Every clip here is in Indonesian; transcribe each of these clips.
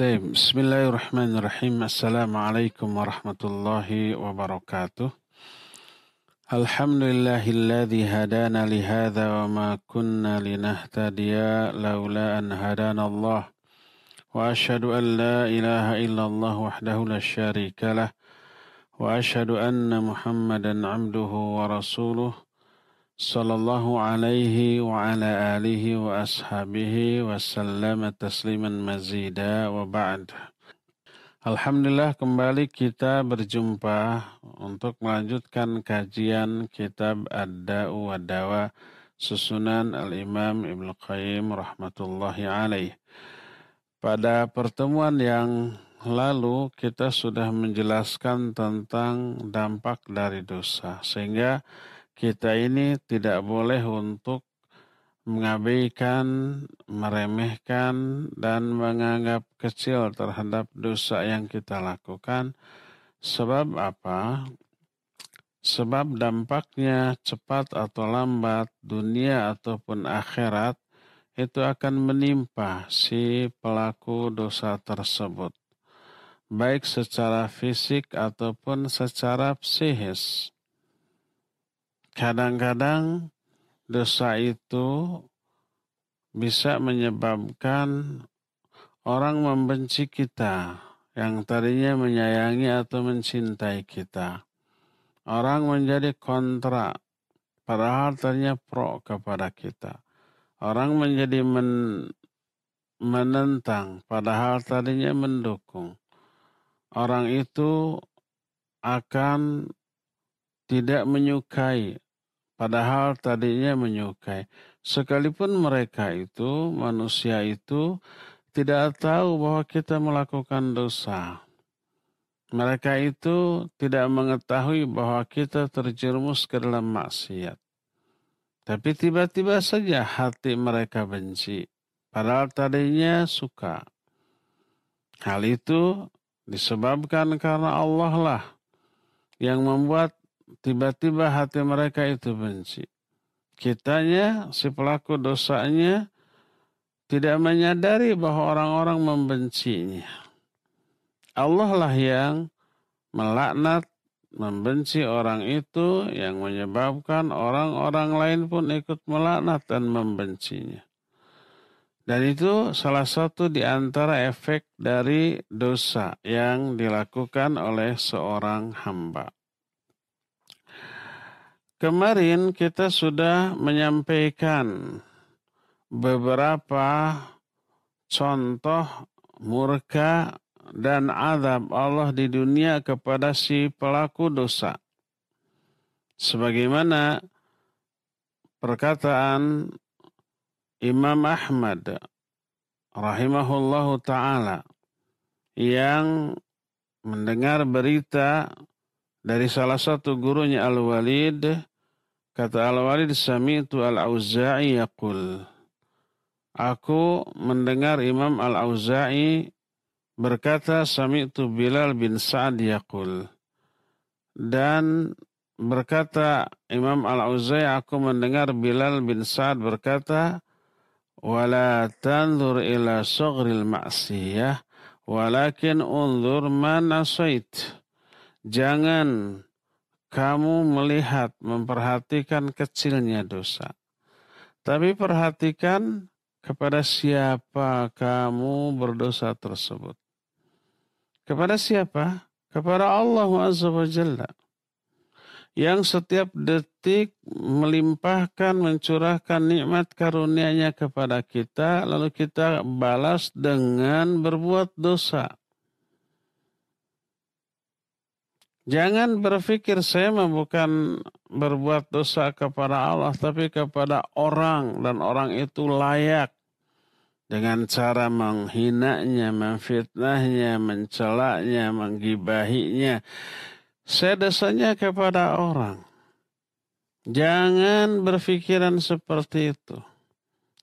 طيب بسم الله الرحمن الرحيم. السلام عليكم ورحمة الله وبركاته. الحمد لله الذي هدانا لهذا وما كنا لنهتدي لولا أن هدانا الله. وأشهد أن لا إله إلا الله وحده لا شريك له. وأشهد أن محمدا عبده ورسوله. sallallahu alaihi wa ala alihi wa ashabihi wa sallama tasliman mazida wa ba'd. Alhamdulillah kembali kita berjumpa untuk melanjutkan kajian kitab Ad-Da'u wa Dawa susunan Al-Imam Ibn Qayyim rahmatullahi alaih. Pada pertemuan yang lalu kita sudah menjelaskan tentang dampak dari dosa sehingga kita ini tidak boleh untuk mengabaikan, meremehkan, dan menganggap kecil terhadap dosa yang kita lakukan. Sebab apa? Sebab dampaknya cepat atau lambat, dunia ataupun akhirat, itu akan menimpa si pelaku dosa tersebut. Baik secara fisik ataupun secara psikis. Kadang-kadang dosa itu bisa menyebabkan orang membenci kita yang tadinya menyayangi atau mencintai kita. Orang menjadi kontra, padahal tadinya pro kepada kita. Orang menjadi men, menentang, padahal tadinya mendukung. Orang itu akan tidak menyukai Padahal tadinya menyukai. Sekalipun mereka itu, manusia itu, tidak tahu bahwa kita melakukan dosa. Mereka itu tidak mengetahui bahwa kita terjerumus ke dalam maksiat. Tapi tiba-tiba saja hati mereka benci. Padahal tadinya suka. Hal itu disebabkan karena Allah lah yang membuat tiba-tiba hati mereka itu benci. Kitanya, si pelaku dosanya, tidak menyadari bahwa orang-orang membencinya. Allah lah yang melaknat, membenci orang itu yang menyebabkan orang-orang lain pun ikut melaknat dan membencinya. Dan itu salah satu di antara efek dari dosa yang dilakukan oleh seorang hamba. Kemarin kita sudah menyampaikan beberapa contoh murka dan azab Allah di dunia kepada si pelaku dosa. Sebagaimana perkataan Imam Ahmad rahimahullahu taala yang mendengar berita dari salah satu gurunya Al-Walid Kata Al-Walid Sami'tu Al-Auza'i yaqul. Aku mendengar Imam Al-Auza'i berkata Sami'tu Bilal bin Sa'ad yaqul. Dan berkata Imam Al-Auza'i aku mendengar Bilal bin Sa'ad berkata wala tanzur ila saghril ma'siyah walakin unzur man asait. Jangan kamu melihat, memperhatikan kecilnya dosa. Tapi perhatikan kepada siapa kamu berdosa tersebut. Kepada siapa? Kepada Allah Azza wa. Yang setiap detik melimpahkan, mencurahkan nikmat karunia-Nya kepada kita, lalu kita balas dengan berbuat dosa. Jangan berpikir saya bukan berbuat dosa kepada Allah, tapi kepada orang dan orang itu layak dengan cara menghinanya, memfitnahnya, mencelaknya, menggibahinya. Saya dosanya kepada orang. Jangan berpikiran seperti itu.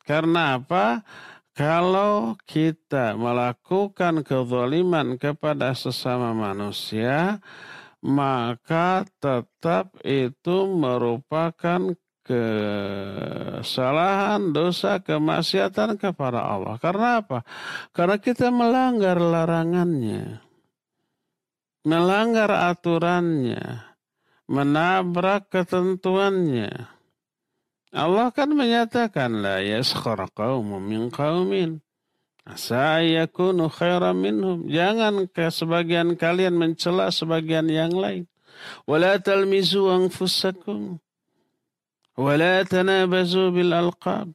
Karena apa? Kalau kita melakukan kezaliman kepada sesama manusia, maka tetap itu merupakan kesalahan, dosa, kemaksiatan kepada Allah. Karena apa? Karena kita melanggar larangannya. Melanggar aturannya. Menabrak ketentuannya. Allah kan menyatakan la yaskhar qaumun min qaumin asa yakunu khairan minhum jangan ke sebagian kalian mencela sebagian yang lain wala talmizu anfusakum wala tanabazu bil alqab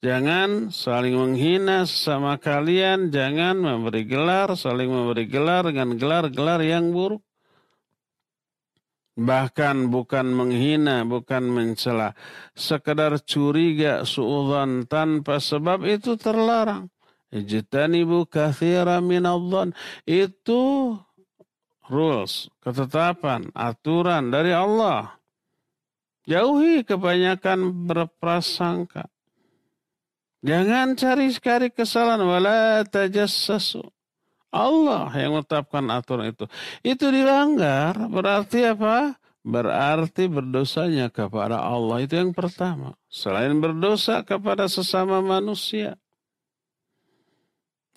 Jangan saling menghina sesama kalian, jangan memberi gelar, saling memberi gelar dengan gelar-gelar yang buruk. Bahkan bukan menghina, bukan mencela. Sekedar curiga, suudzon tanpa sebab itu terlarang. Ijtanibu kathira minadhan. Itu rules, ketetapan, aturan dari Allah. Jauhi kebanyakan berprasangka. Jangan cari-cari kesalahan. Wala tajassasu. Allah yang menetapkan aturan itu. Itu dilanggar berarti apa? Berarti berdosanya kepada Allah itu yang pertama. Selain berdosa kepada sesama manusia.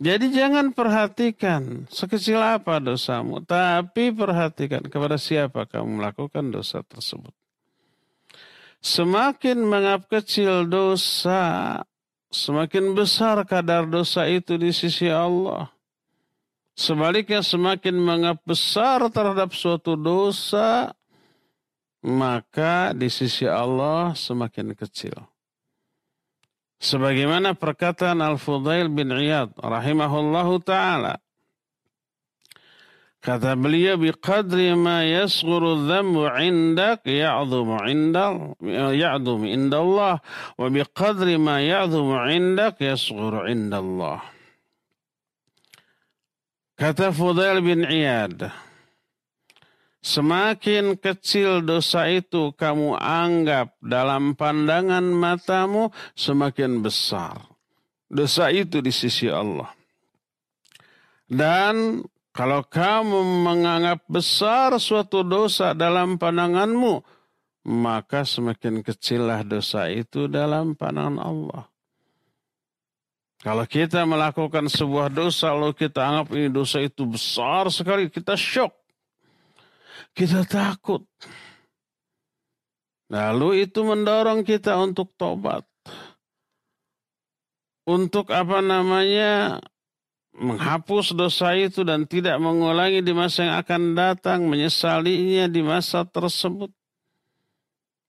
Jadi jangan perhatikan sekecil apa dosamu, tapi perhatikan kepada siapa kamu melakukan dosa tersebut. Semakin mengap kecil dosa, semakin besar kadar dosa itu di sisi Allah. Sebaliknya semakin mengap besar terhadap suatu dosa, maka di sisi Allah semakin kecil. Sebagaimana perkataan Al-Fudail bin Iyad rahimahullahu taala. Kata beliau biqadri ma yasghuru dhammu indak ya'dhumu indal ya'dhumu indallah wa biqadri ma ya'dhumu indak yasghuru indallah. Kata Fudail bin Iyad, semakin kecil dosa itu kamu anggap dalam pandangan matamu, semakin besar. Dosa itu di sisi Allah. Dan kalau kamu menganggap besar suatu dosa dalam pandanganmu, maka semakin kecillah dosa itu dalam pandangan Allah. Kalau kita melakukan sebuah dosa, lalu kita anggap ini dosa itu besar sekali, kita shock. Kita takut. Lalu itu mendorong kita untuk tobat. Untuk apa namanya, menghapus dosa itu dan tidak mengulangi di masa yang akan datang, menyesalinya di masa tersebut.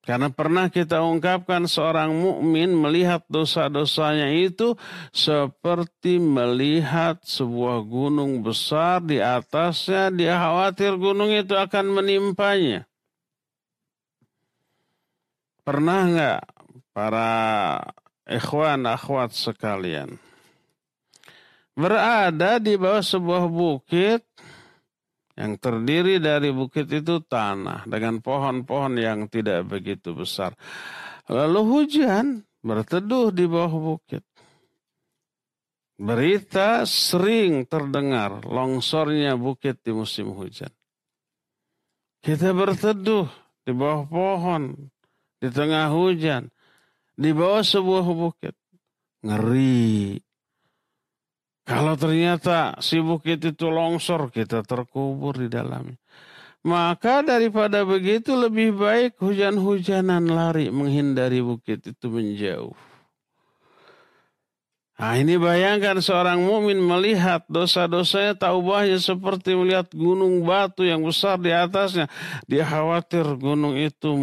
Karena pernah kita ungkapkan seorang mukmin melihat dosa-dosanya itu seperti melihat sebuah gunung besar di atasnya, dia khawatir gunung itu akan menimpanya. Pernah nggak para ikhwan akhwat sekalian berada di bawah sebuah bukit yang terdiri dari bukit itu tanah dengan pohon-pohon yang tidak begitu besar. Lalu hujan berteduh di bawah bukit. Berita sering terdengar longsornya bukit di musim hujan. Kita berteduh di bawah pohon, di tengah hujan, di bawah sebuah bukit. Ngeri, kalau ternyata si bukit itu longsor, kita terkubur di dalamnya. Maka daripada begitu lebih baik hujan-hujanan lari menghindari bukit itu menjauh. Nah ini bayangkan seorang mukmin melihat dosa-dosanya taubahnya seperti melihat gunung batu yang besar di atasnya. Dia khawatir gunung itu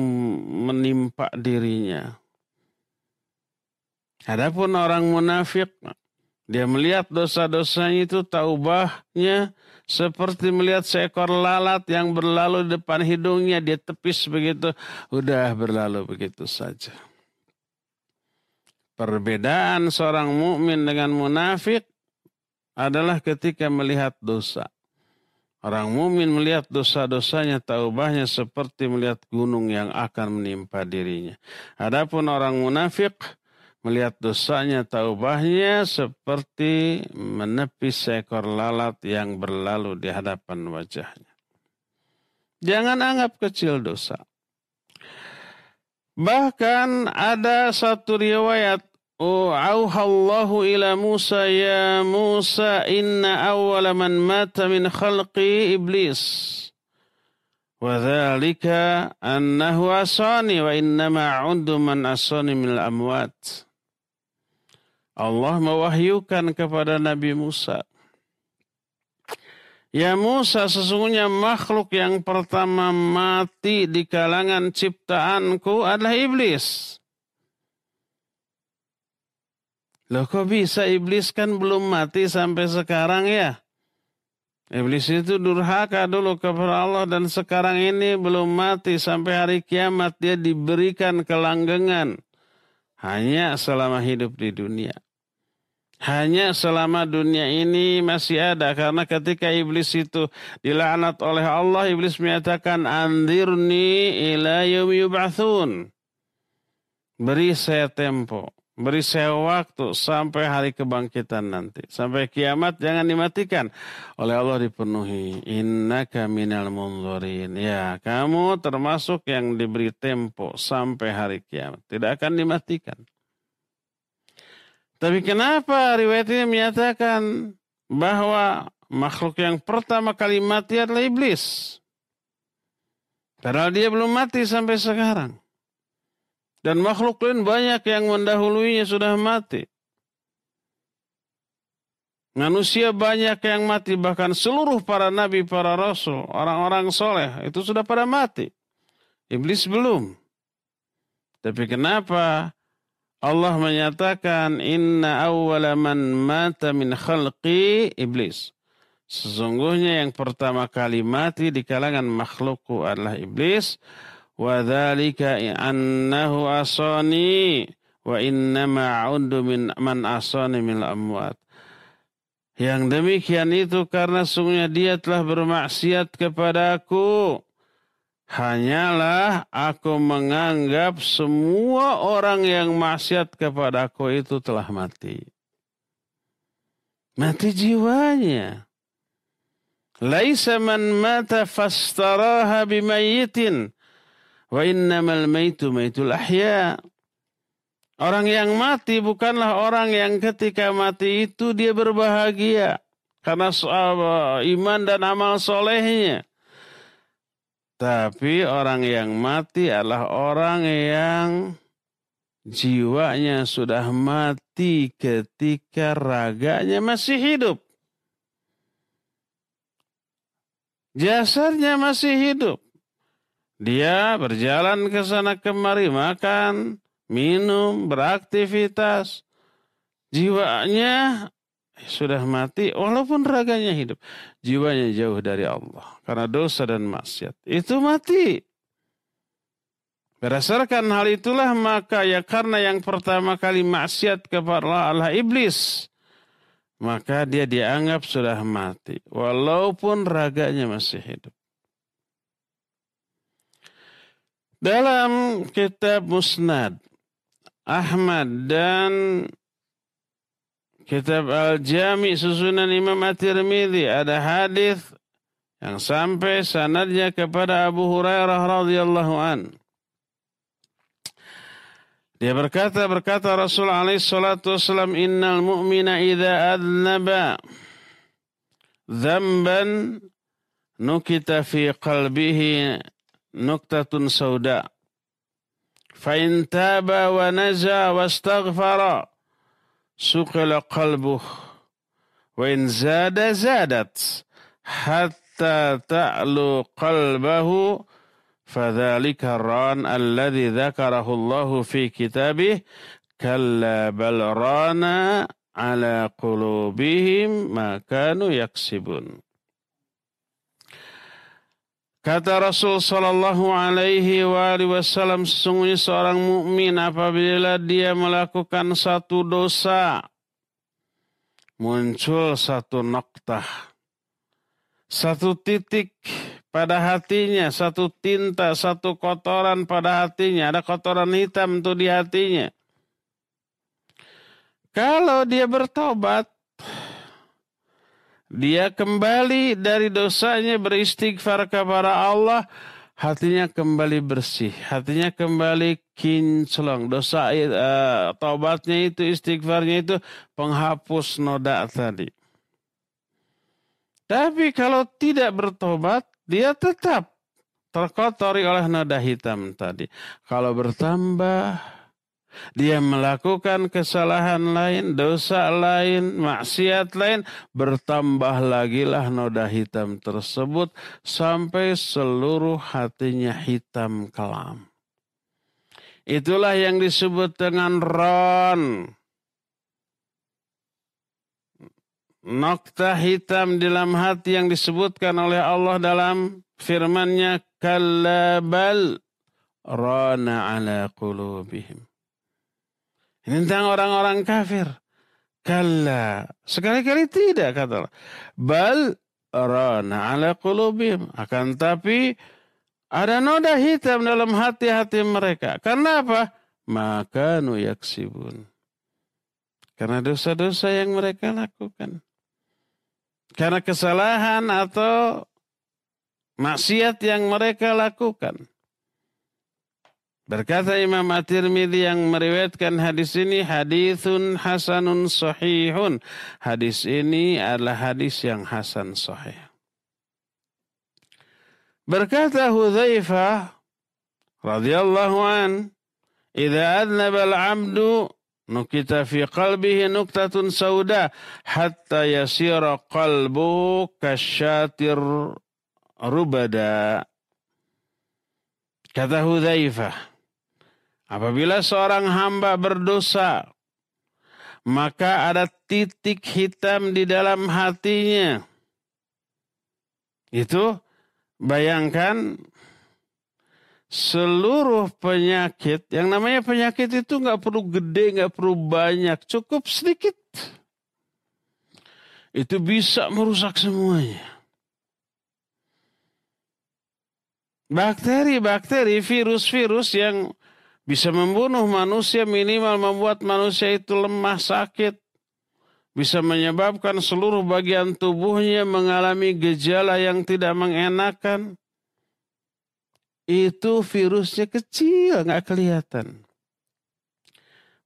menimpa dirinya. Adapun orang munafik dia melihat dosa-dosanya itu taubahnya seperti melihat seekor lalat yang berlalu di depan hidungnya. Dia tepis begitu. Udah berlalu begitu saja. Perbedaan seorang mukmin dengan munafik adalah ketika melihat dosa. Orang mukmin melihat dosa-dosanya, taubahnya seperti melihat gunung yang akan menimpa dirinya. Adapun orang munafik melihat dosanya taubahnya seperti menepis seekor lalat yang berlalu di hadapan wajahnya. Jangan anggap kecil dosa. Bahkan ada satu riwayat oh, Auhallahu ila Musa ya Musa inna awwala man mata min khalqi iblis. Wadhalika annahu asani wa innama undu man asani min amwat. Allah mewahyukan kepada Nabi Musa Ya Musa, sesungguhnya makhluk yang pertama mati di kalangan ciptaanku adalah iblis. Loh kok bisa iblis kan belum mati sampai sekarang ya? Iblis itu durhaka dulu kepada Allah dan sekarang ini belum mati sampai hari kiamat dia diberikan kelanggengan. Hanya selama hidup di dunia. Hanya selama dunia ini masih ada karena ketika iblis itu dilaknat oleh Allah iblis menyatakan andirni ila. Beri saya tempo, beri saya waktu sampai hari kebangkitan nanti. Sampai kiamat jangan dimatikan. Oleh Allah dipenuhi. Innaka minal munzurin. Ya, kamu termasuk yang diberi tempo sampai hari kiamat. Tidak akan dimatikan. Tapi kenapa riwayat ini menyatakan bahwa makhluk yang pertama kali mati adalah iblis? Padahal dia belum mati sampai sekarang. Dan makhluk lain banyak yang mendahuluinya sudah mati. Manusia banyak yang mati, bahkan seluruh para nabi, para rasul, orang-orang soleh, itu sudah pada mati. Iblis belum. Tapi kenapa Allah menyatakan inna awwala man mata min khalqi iblis. Sesungguhnya yang pertama kali mati di kalangan makhlukku adalah iblis. Wa dhalika annahu asani wa innama a'udu min man asani min amwat. Yang demikian itu karena sungguhnya dia telah bermaksiat kepadaku Hanyalah aku menganggap semua orang yang maksiat kepadaku itu telah mati. Mati jiwanya. Laisa man mata fastaraha bimayitin. Wa innamal maitu maitul ahya. Orang yang mati bukanlah orang yang ketika mati itu dia berbahagia. Karena iman dan amal solehnya. Tapi orang yang mati adalah orang yang jiwanya sudah mati ketika raganya masih hidup. Jasadnya masih hidup. Dia berjalan ke sana kemari, makan, minum, beraktivitas. Jiwanya sudah mati walaupun raganya hidup. Jiwanya jauh dari Allah karena dosa dan maksiat. Itu mati. Berdasarkan hal itulah maka ya karena yang pertama kali maksiat kepada Allah iblis. Maka dia dianggap sudah mati. Walaupun raganya masih hidup. Dalam kitab Musnad Ahmad dan Kitab Al-Jami susunan Imam At-Tirmidzi ada hadis yang sampai sanadnya kepada Abu Hurairah radhiyallahu an. Dia berkata berkata Rasul alaihi salatu wasallam innal mu'mina idza adnaba dzamban nukita fi qalbihi fa in taba wa naja wastaghfara سقل قلبه. وإن زاد زادت. حتى تعلو قلبه. فذلك الران الذي ذكره الله في كتابه. كلا بل ران على قلوبهم ما كانوا يكسبون. Kata Rasul Sallallahu Alaihi Wasallam sesungguhnya seorang mukmin apabila dia melakukan satu dosa muncul satu noktah, satu titik pada hatinya, satu tinta, satu kotoran pada hatinya, ada kotoran hitam tuh di hatinya. Kalau dia bertobat, dia kembali dari dosanya beristighfar kepada Allah. hatinya kembali bersih, hatinya kembali kinclong. Dosa uh, taubatnya itu, istighfarnya itu penghapus noda tadi. Tapi kalau tidak bertobat, dia tetap terkotori oleh noda hitam tadi. Kalau bertambah, dia melakukan kesalahan lain, dosa lain, maksiat lain, bertambah lagi lah noda hitam tersebut sampai seluruh hatinya hitam kelam. Itulah yang disebut dengan ron. Nokta hitam dalam hati yang disebutkan oleh Allah dalam firman-Nya kallabal rana ala qulubihim tentang orang-orang kafir. Kalla. Sekali-kali tidak kata Allah. Bal rana ala qulubihim. Akan tapi ada noda hitam dalam hati-hati mereka. Karena apa? Maka nuyaksibun. Karena dosa-dosa yang mereka lakukan. Karena kesalahan atau maksiat yang mereka lakukan. Berkata Imam At-Tirmidzi yang meriwayatkan hadis ini hadisun hasanun sahihun. Hadis ini adalah hadis yang hasan sahih. Berkata Hudzaifah radhiyallahu an, "Idza adnaba al-'abdu nukita fi qalbihi nuktatun sauda hatta yasira qalbu kasyatir rubada." Kata Hudzaifah, Apabila seorang hamba berdosa, maka ada titik hitam di dalam hatinya. Itu bayangkan seluruh penyakit, yang namanya penyakit itu nggak perlu gede, nggak perlu banyak, cukup sedikit. Itu bisa merusak semuanya. Bakteri-bakteri, virus-virus yang bisa membunuh manusia minimal membuat manusia itu lemah sakit. Bisa menyebabkan seluruh bagian tubuhnya mengalami gejala yang tidak mengenakan. Itu virusnya kecil, nggak kelihatan.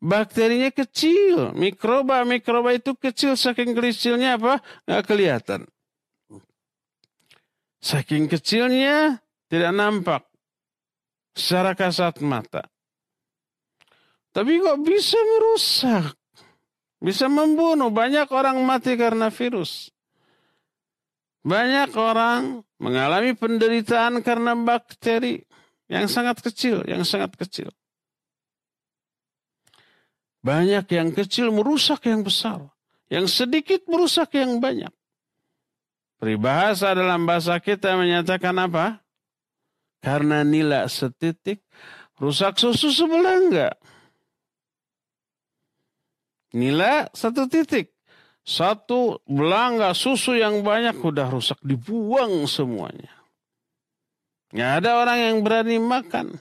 Bakterinya kecil, mikroba-mikroba itu kecil, saking kecilnya apa? Nggak kelihatan. Saking kecilnya tidak nampak secara kasat mata. Tapi kok bisa merusak? Bisa membunuh. Banyak orang mati karena virus. Banyak orang mengalami penderitaan karena bakteri yang sangat kecil, yang sangat kecil. Banyak yang kecil merusak yang besar. Yang sedikit merusak yang banyak. Peribahasa dalam bahasa kita menyatakan apa? Karena nila setitik, rusak susu sebelah enggak. Nilai satu titik. Satu belangga susu yang banyak udah rusak. Dibuang semuanya. Nggak ada orang yang berani makan.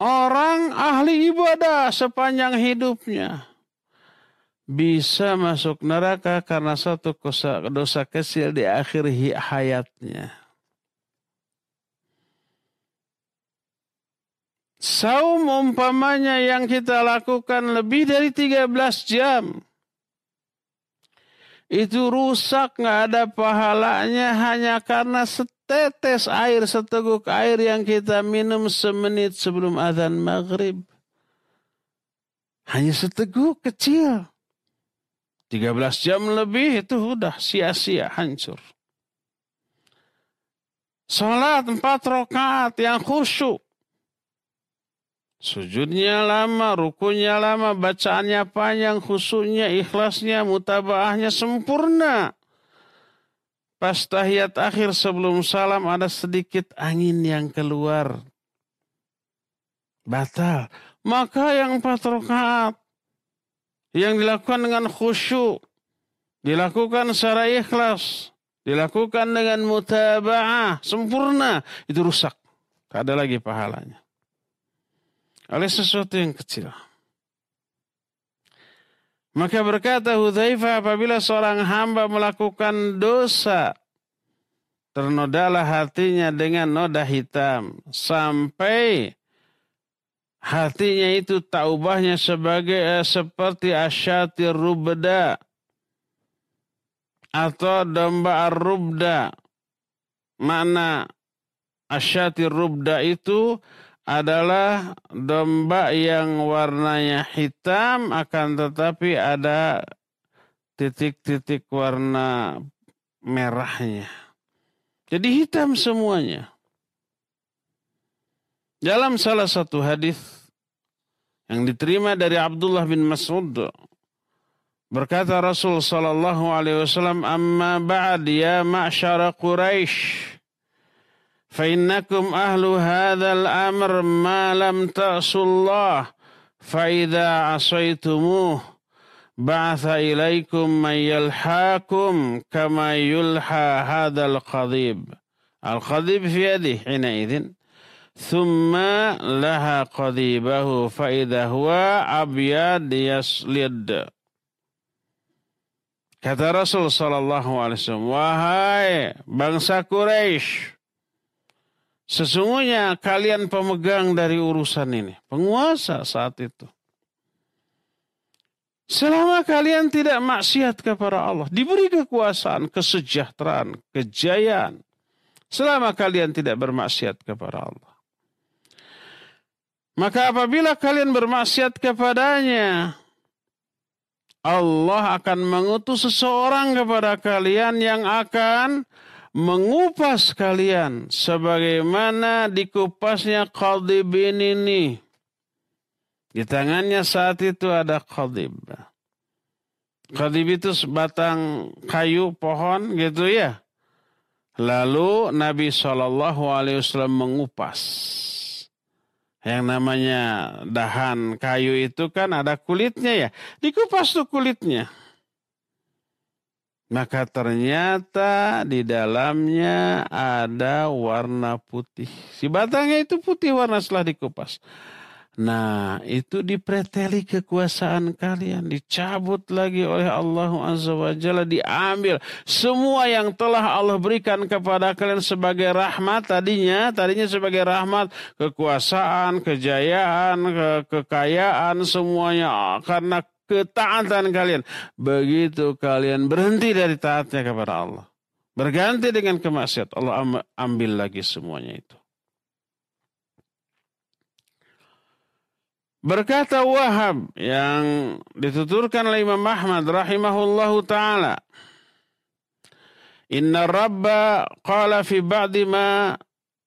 Orang ahli ibadah sepanjang hidupnya. Bisa masuk neraka karena satu dosa kecil di akhir hayatnya. Saum umpamanya yang kita lakukan lebih dari 13 jam. Itu rusak nggak ada pahalanya hanya karena setetes air, seteguk air yang kita minum semenit sebelum azan maghrib. Hanya seteguk kecil. 13 jam lebih itu udah sia-sia hancur. Salat empat rakaat yang khusyuk Sujudnya lama, rukunya lama, bacaannya panjang, khususnya, ikhlasnya, mutabaahnya sempurna. Pas tahiyat akhir sebelum salam ada sedikit angin yang keluar. Batal. Maka yang empat rakaat yang dilakukan dengan khusyuk, dilakukan secara ikhlas, dilakukan dengan mutabaah sempurna, itu rusak. Tak ada lagi pahalanya oleh sesuatu yang kecil. Maka berkata Hudzaifah apabila seorang hamba melakukan dosa ternodalah hatinya dengan noda hitam sampai hatinya itu tak ubahnya sebagai eh, seperti asyatir rubda atau domba ar-rubda. Mana asyatir rubda itu adalah domba yang warnanya hitam akan tetapi ada titik-titik warna merahnya. Jadi hitam semuanya. Dalam salah satu hadis yang diterima dari Abdullah bin Mas'ud berkata Rasul sallallahu alaihi wasallam amma ba'd ya ma'syara Quraisy fa innakum ahlu hadzal amr ma lam ta'sullah fa idza asaitumuh ba'atha ilaikum man yalhaakum kama yulha hadzal qadib al-qadib fi yadihi hina idzin Thumma laha qadibahu faida huwa abyad yaslid. Kata Rasul sallallahu alaihi wasallam, "Wahai bangsa Quraisy, sesungguhnya kalian pemegang dari urusan ini, penguasa saat itu. Selama kalian tidak maksiat kepada Allah, diberi kekuasaan, kesejahteraan, kejayaan. Selama kalian tidak bermaksiat kepada Allah. Maka apabila kalian bermaksiat kepadanya, Allah akan mengutus seseorang kepada kalian yang akan mengupas kalian sebagaimana dikupasnya qadib ini. Di tangannya saat itu ada qadib. Qadib itu sebatang kayu pohon gitu ya. Lalu Nabi SAW mengupas yang namanya dahan kayu itu kan ada kulitnya ya. Dikupas tuh kulitnya. Maka ternyata di dalamnya ada warna putih. Si batangnya itu putih warna setelah dikupas. Nah, itu dipreteli kekuasaan kalian, dicabut lagi oleh Allah Azza wa diambil semua yang telah Allah berikan kepada kalian sebagai rahmat tadinya, tadinya sebagai rahmat, kekuasaan, kejayaan, ke kekayaan semuanya karena ketaatan kalian. Begitu kalian berhenti dari taatnya kepada Allah. Berganti dengan kemaksiat, Allah ambil lagi semuanya itu. Berkata Wahab yang dituturkan oleh Imam Ahmad rahimahullahu taala. Inna Rabba qala fi ba'di ma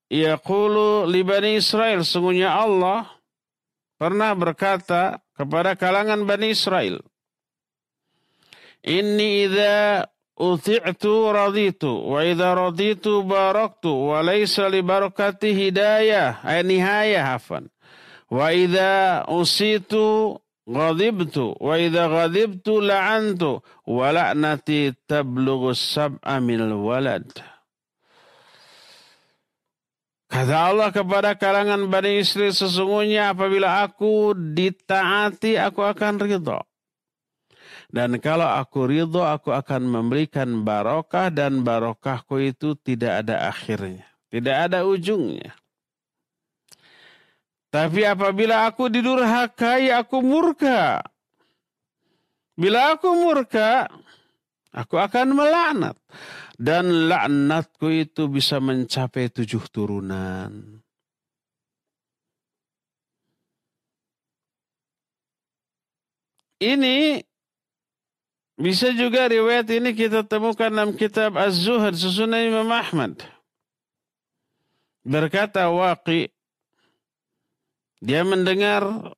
yaqulu li Bani Israel. Sungguhnya Allah pernah berkata kepada kalangan Bani Israel. Inni idza uti'tu raditu wa idza raditu baraktu wa laysa li barakati hidayah ay nihayah hafan. Wa idza usitu ghadibtu wa idza ghadibtu la'antu wa la'nati tablughu sab'a minal walad. Kata Allah kepada kalangan Bani Israel, sesungguhnya apabila aku ditaati, aku akan ridho. Dan kalau aku ridho, aku akan memberikan barokah dan barokahku itu tidak ada akhirnya. Tidak ada ujungnya. Tapi apabila aku didurhakai, aku murka. Bila aku murka, aku akan melaknat. Dan laknatku itu bisa mencapai tujuh turunan. Ini bisa juga riwayat ini kita temukan dalam kitab Az-Zuhad susunan Imam Ahmad. Berkata Waqi dia mendengar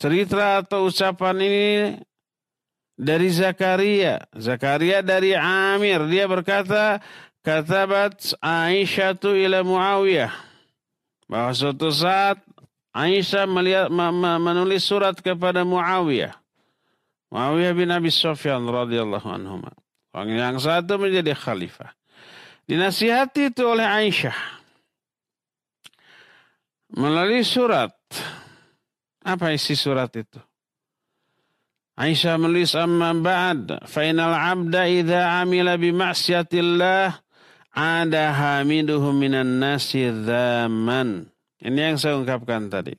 cerita atau ucapan ini dari Zakaria. Zakaria dari Amir. Dia berkata, katabat Aisyah tu ila Muawiyah. Bahwa suatu saat Aisyah melihat, menulis surat kepada Muawiyah. Muawiyah bin Abi Sufyan radhiyallahu anhu. Orang yang satu menjadi khalifah. Dinasihati itu oleh Aisyah melalui surat. Apa isi surat itu? Aisyah menulis amma ba'd fa inal 'abda idza amila bi ma'siyatillah ada hamiduhu minan nasi zaman. Ini yang saya ungkapkan tadi.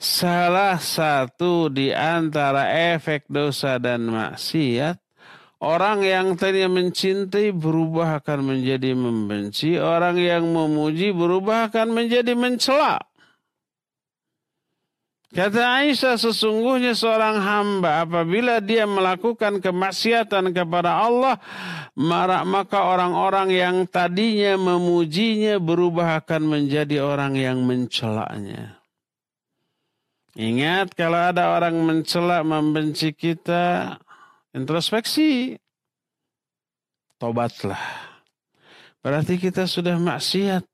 Salah satu di antara efek dosa dan maksiat, orang yang tadinya mencintai berubah akan menjadi membenci, orang yang memuji berubah akan menjadi mencela. Kata Aisyah sesungguhnya seorang hamba apabila dia melakukan kemaksiatan kepada Allah maka orang-orang yang tadinya memujinya berubah akan menjadi orang yang mencelaknya. Ingat kalau ada orang mencela membenci kita introspeksi tobatlah. Berarti kita sudah maksiat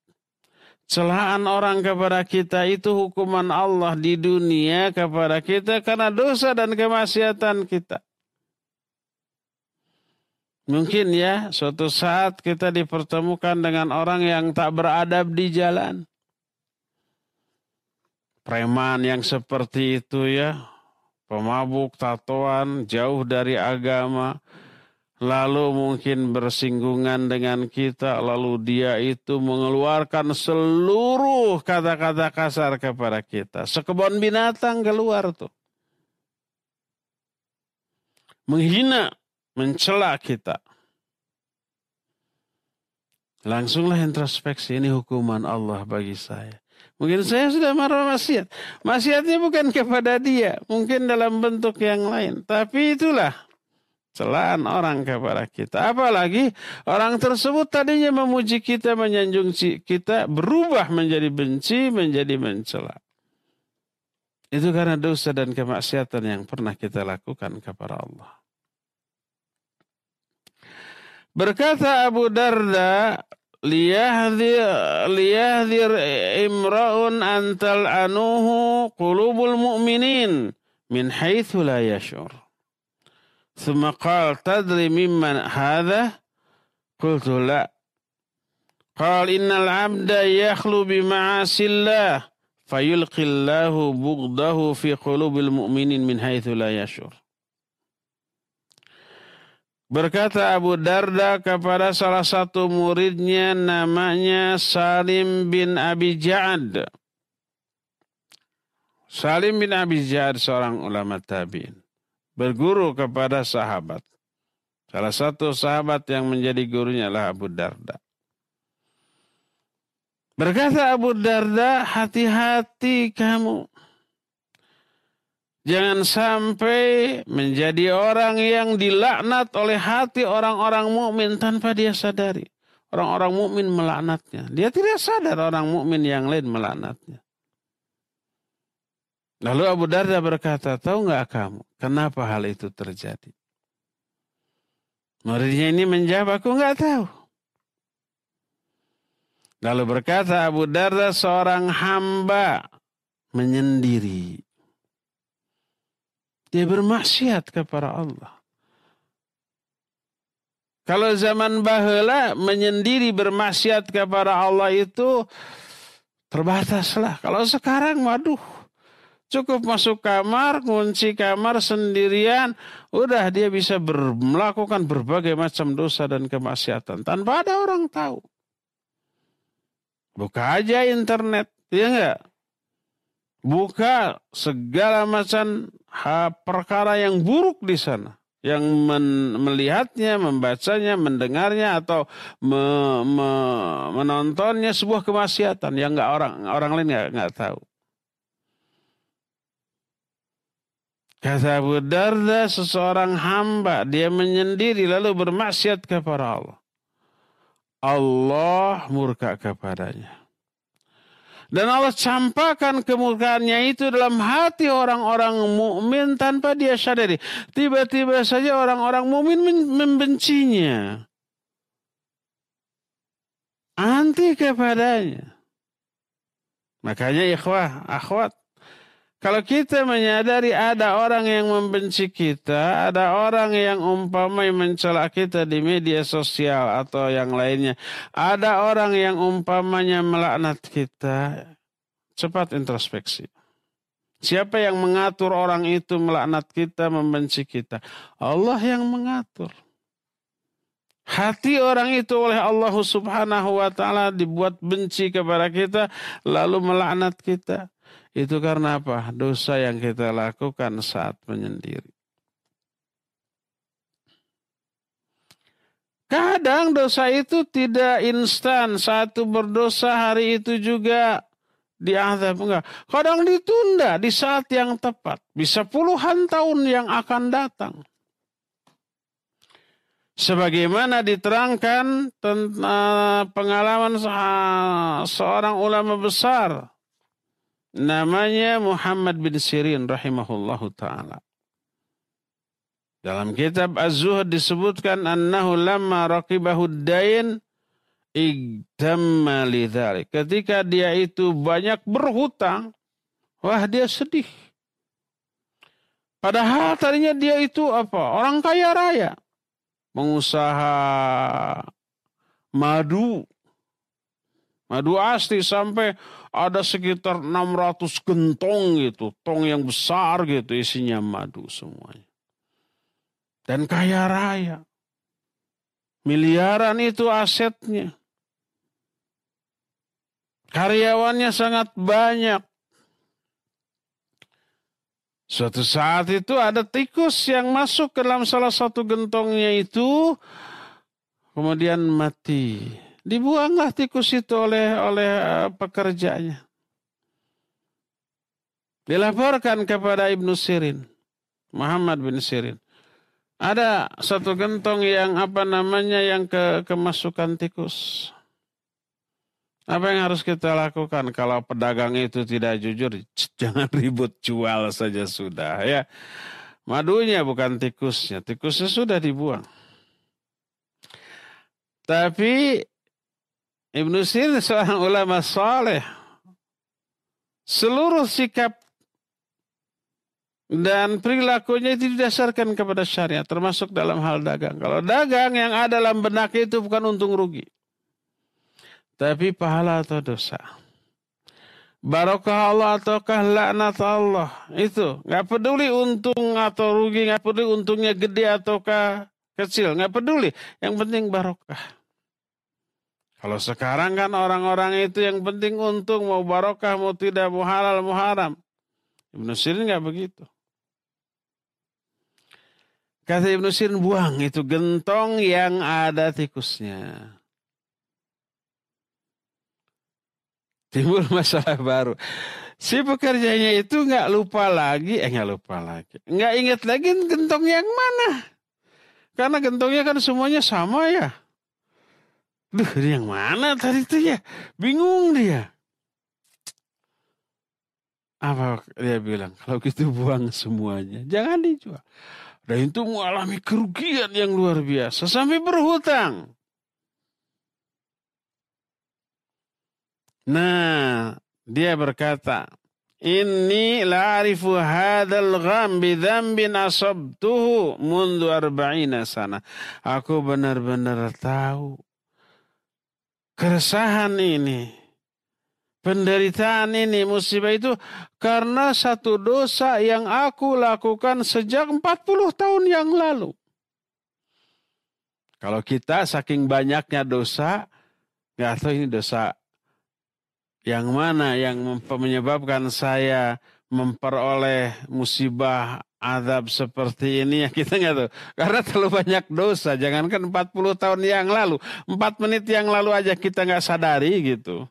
Celaan orang kepada kita itu hukuman Allah di dunia kepada kita karena dosa dan kemaksiatan kita. Mungkin ya suatu saat kita dipertemukan dengan orang yang tak beradab di jalan. Preman yang seperti itu ya. Pemabuk, tatoan, jauh dari agama lalu mungkin bersinggungan dengan kita, lalu dia itu mengeluarkan seluruh kata-kata kasar kepada kita. Sekebun binatang keluar tuh. Menghina, mencela kita. Langsunglah introspeksi, ini hukuman Allah bagi saya. Mungkin saya sudah marah maksiat. Maksiatnya bukan kepada dia, mungkin dalam bentuk yang lain. Tapi itulah celaan orang kepada kita. Apalagi orang tersebut tadinya memuji kita, menyanjung kita, berubah menjadi benci, menjadi mencela. Itu karena dosa dan kemaksiatan yang pernah kita lakukan kepada Allah. Berkata Abu Darda, liyahdir imra'un antal anuhu qulubul mu'minin min haitsu la yashur. ثم قال تدري ممن هذا قلت لا قال إن العبد يخلو بمعاصي الله فيلقي الله بغضه في قلوب المؤمنين من حيث لا يشعر Berkata Abu Darda kepada salah satu muridnya namanya Salim bin Abi Ja'ad. Salim bin Abi Ja'ad seorang ulama tabi'in berguru kepada sahabat. Salah satu sahabat yang menjadi gurunya adalah Abu Darda. Berkata Abu Darda, hati-hati kamu. Jangan sampai menjadi orang yang dilaknat oleh hati orang-orang mukmin tanpa dia sadari. Orang-orang mukmin melaknatnya. Dia tidak sadar orang mukmin yang lain melaknatnya. Lalu Abu Darda berkata, tahu nggak kamu kenapa hal itu terjadi? Muridnya ini menjawab, aku nggak tahu. Lalu berkata Abu Darda seorang hamba menyendiri. Dia bermaksiat kepada Allah. Kalau zaman bahula menyendiri bermaksiat kepada Allah itu terbataslah. Kalau sekarang waduh Cukup masuk kamar, kunci kamar sendirian, udah dia bisa ber, melakukan berbagai macam dosa dan kemaksiatan tanpa ada orang tahu. Buka aja internet, ya enggak? Buka segala macam perkara yang buruk di sana. Yang melihatnya, membacanya, mendengarnya atau me, me, menontonnya sebuah kemaksiatan yang enggak orang orang lain enggak, enggak tahu. Kata Abu Darda seseorang hamba dia menyendiri lalu bermaksiat kepada Allah. Allah murka kepadanya. Dan Allah campakkan kemurkaannya itu dalam hati orang-orang mukmin tanpa dia sadari. Tiba-tiba saja orang-orang mukmin membencinya. Anti kepadanya. Makanya ikhwah, akhwat, kalau kita menyadari ada orang yang membenci kita, ada orang yang umpamai mencela kita di media sosial atau yang lainnya, ada orang yang umpamanya melaknat kita, cepat introspeksi. Siapa yang mengatur orang itu melaknat kita, membenci kita? Allah yang mengatur. Hati orang itu oleh Allah subhanahu wa ta'ala dibuat benci kepada kita lalu melaknat kita. Itu karena apa? Dosa yang kita lakukan saat menyendiri. Kadang dosa itu tidak instan. Satu berdosa hari itu juga diazab. Enggak. Kadang ditunda di saat yang tepat. Bisa puluhan tahun yang akan datang. Sebagaimana diterangkan tentang pengalaman seorang ulama besar. Namanya Muhammad bin Sirin rahimahullahu ta'ala. Dalam kitab Az-Zuhd disebutkan annahu lamma raqibahu dain. Ketika dia itu banyak berhutang, wah dia sedih. Padahal tadinya dia itu apa? Orang kaya raya. Pengusaha madu. Madu asli sampai ada sekitar 600 gentong gitu. Tong yang besar gitu isinya madu semuanya dan kaya raya. Miliaran itu asetnya. Karyawannya sangat banyak. Suatu saat itu ada tikus yang masuk ke dalam salah satu gentongnya itu, kemudian mati. Dibuanglah tikus itu oleh oleh eh, pekerjanya. Dilaporkan kepada Ibnu Sirin, Muhammad bin Sirin. Ada satu gentong yang apa namanya yang ke kemasukan tikus. Apa yang harus kita lakukan kalau pedagang itu tidak jujur? Jangan ribut jual saja sudah ya. Madunya bukan tikusnya, tikusnya sudah dibuang. Tapi Ibnu Sirin seorang ulama saleh. Seluruh sikap dan perilakunya itu didasarkan kepada syariat, termasuk dalam hal dagang. Kalau dagang yang ada dalam benak itu bukan untung rugi. Tapi pahala atau dosa. Barokah Allah ataukah laknat Allah. Itu. Nggak peduli untung atau rugi. Nggak peduli untungnya gede ataukah kecil. Nggak peduli. Yang penting barokah. Kalau sekarang kan orang-orang itu yang penting untung. Mau barokah, mau tidak, mau halal, mau haram. Ibnu Sirin nggak begitu. Kata Ibnu Sirin, buang itu gentong yang ada tikusnya. Timbul masalah baru. Si pekerjanya itu nggak lupa lagi, eh nggak lupa lagi, nggak ingat lagi gentong yang mana. Karena gentongnya kan semuanya sama ya. Duh, yang mana tadi itu ya? Bingung dia. Apa dia bilang? Kalau gitu buang semuanya. Jangan dijual. Dan itu mengalami kerugian yang luar biasa sampai berhutang. Nah, dia berkata, Inni la'arifu hadal gham bidhambin asabtuhu mundu arba'ina sana. Aku benar-benar tahu keresahan ini penderitaan ini, musibah itu karena satu dosa yang aku lakukan sejak 40 tahun yang lalu. Kalau kita saking banyaknya dosa, nggak tahu ini dosa yang mana yang menyebabkan saya memperoleh musibah azab seperti ini ya kita nggak tahu karena terlalu banyak dosa jangankan 40 tahun yang lalu 4 menit yang lalu aja kita nggak sadari gitu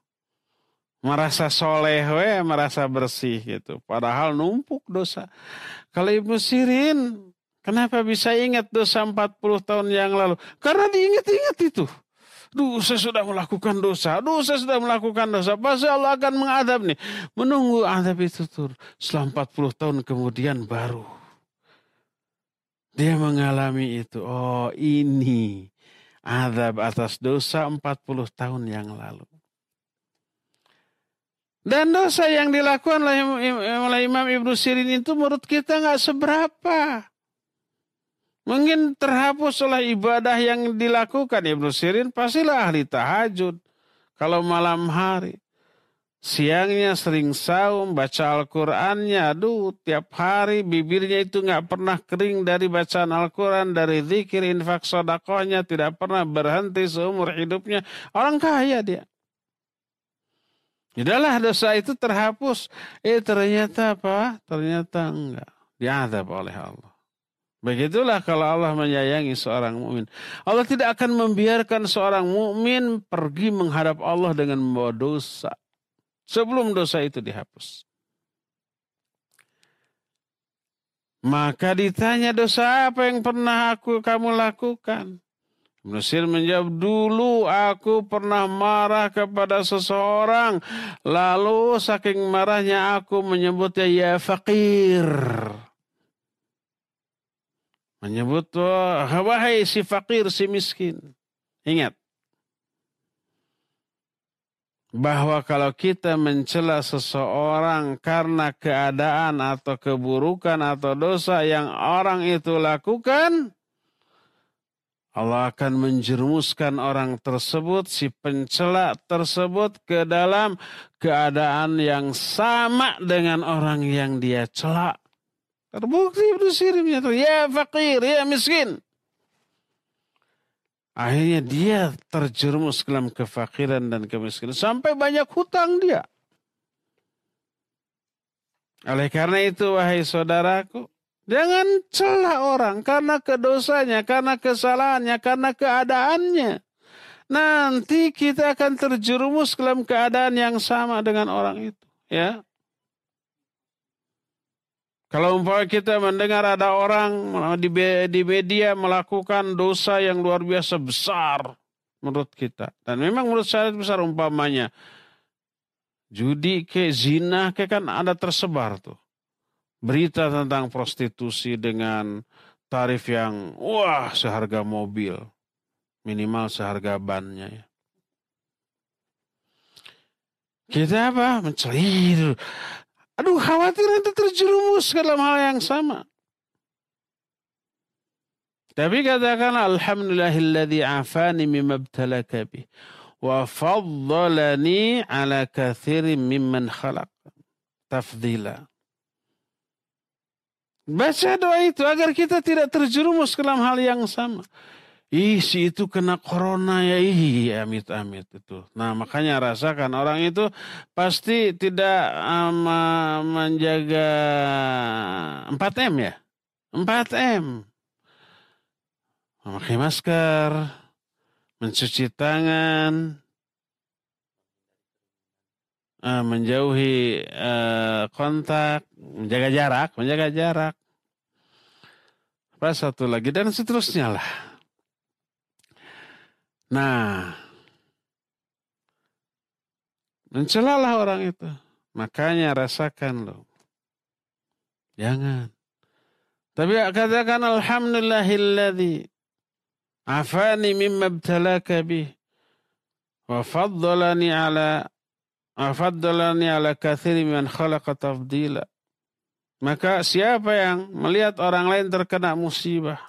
merasa soleh we, merasa bersih gitu. Padahal numpuk dosa. Kalau Ibu Sirin, kenapa bisa ingat dosa 40 tahun yang lalu? Karena diingat-ingat itu. Duh, saya sudah melakukan dosa. Duh, saya sudah melakukan dosa. Pasti Allah akan mengadab nih. Menunggu adab itu tur. Setelah 40 tahun kemudian baru. Dia mengalami itu. Oh, ini adab atas dosa 40 tahun yang lalu. Dan dosa yang dilakukan oleh Imam Ibnu Sirin itu menurut kita nggak seberapa. Mungkin terhapus oleh ibadah yang dilakukan Ibnu Sirin pastilah ahli tahajud. Kalau malam hari. Siangnya sering saum, baca Al-Qur'annya, aduh tiap hari bibirnya itu nggak pernah kering dari bacaan Al-Quran, dari zikir, infak sodakohnya, tidak pernah berhenti seumur hidupnya. Orang kaya dia. Sudahlah dosa itu terhapus. Eh ternyata apa? Ternyata enggak. Diadab oleh Allah. Begitulah kalau Allah menyayangi seorang mukmin. Allah tidak akan membiarkan seorang mukmin pergi menghadap Allah dengan membawa dosa sebelum dosa itu dihapus. Maka ditanya dosa apa yang pernah aku kamu lakukan? Mesir menjawab, dulu aku pernah marah kepada seseorang. Lalu saking marahnya aku menyebutnya ya fakir. Menyebut, wahai si fakir, si miskin. Ingat, bahwa kalau kita mencela seseorang karena keadaan atau keburukan atau dosa yang orang itu lakukan, Allah akan menjerumuskan orang tersebut, si pencela tersebut ke dalam keadaan yang sama dengan orang yang dia celak. Terbukti Ibnu Sirin ya fakir, ya miskin. Akhirnya dia terjerumus dalam kefakiran dan kemiskinan. Sampai banyak hutang dia. Oleh karena itu, wahai saudaraku, jangan celah orang karena kedosanya, karena kesalahannya, karena keadaannya. Nanti kita akan terjerumus dalam keadaan yang sama dengan orang itu. Ya, kalau umpama kita mendengar ada orang di, di media melakukan dosa yang luar biasa besar menurut kita. Dan memang menurut saya besar umpamanya. Judi ke zina ke kan ada tersebar tuh. Berita tentang prostitusi dengan tarif yang wah seharga mobil. Minimal seharga bannya ya. Kita apa? Mencelir. Aduh khawatir nanti terjerumus ke dalam hal yang sama. Tapi katakan Alhamdulillahilladzi afani mimma btalaka bih. Wa faddalani ala kathirin mimman khalaq. Tafdila. Baca doa itu agar kita tidak terjerumus ke dalam hal yang sama. Ih si itu kena corona ya ih amit-amit itu. Nah makanya rasakan orang itu pasti tidak um, menjaga 4M ya. 4M. Memakai masker, mencuci tangan, uh, menjauhi uh, kontak, menjaga jarak, menjaga jarak. Apa satu lagi dan seterusnya lah. Nah, mencelalah orang itu. Makanya rasakan loh. Jangan. Tapi katakan alhamdulillahilladzi afani mimma ibtalaka bih wa faddalani ala wa faddalani ala kathiri man khalaqa tafdila. Maka siapa yang melihat orang lain terkena musibah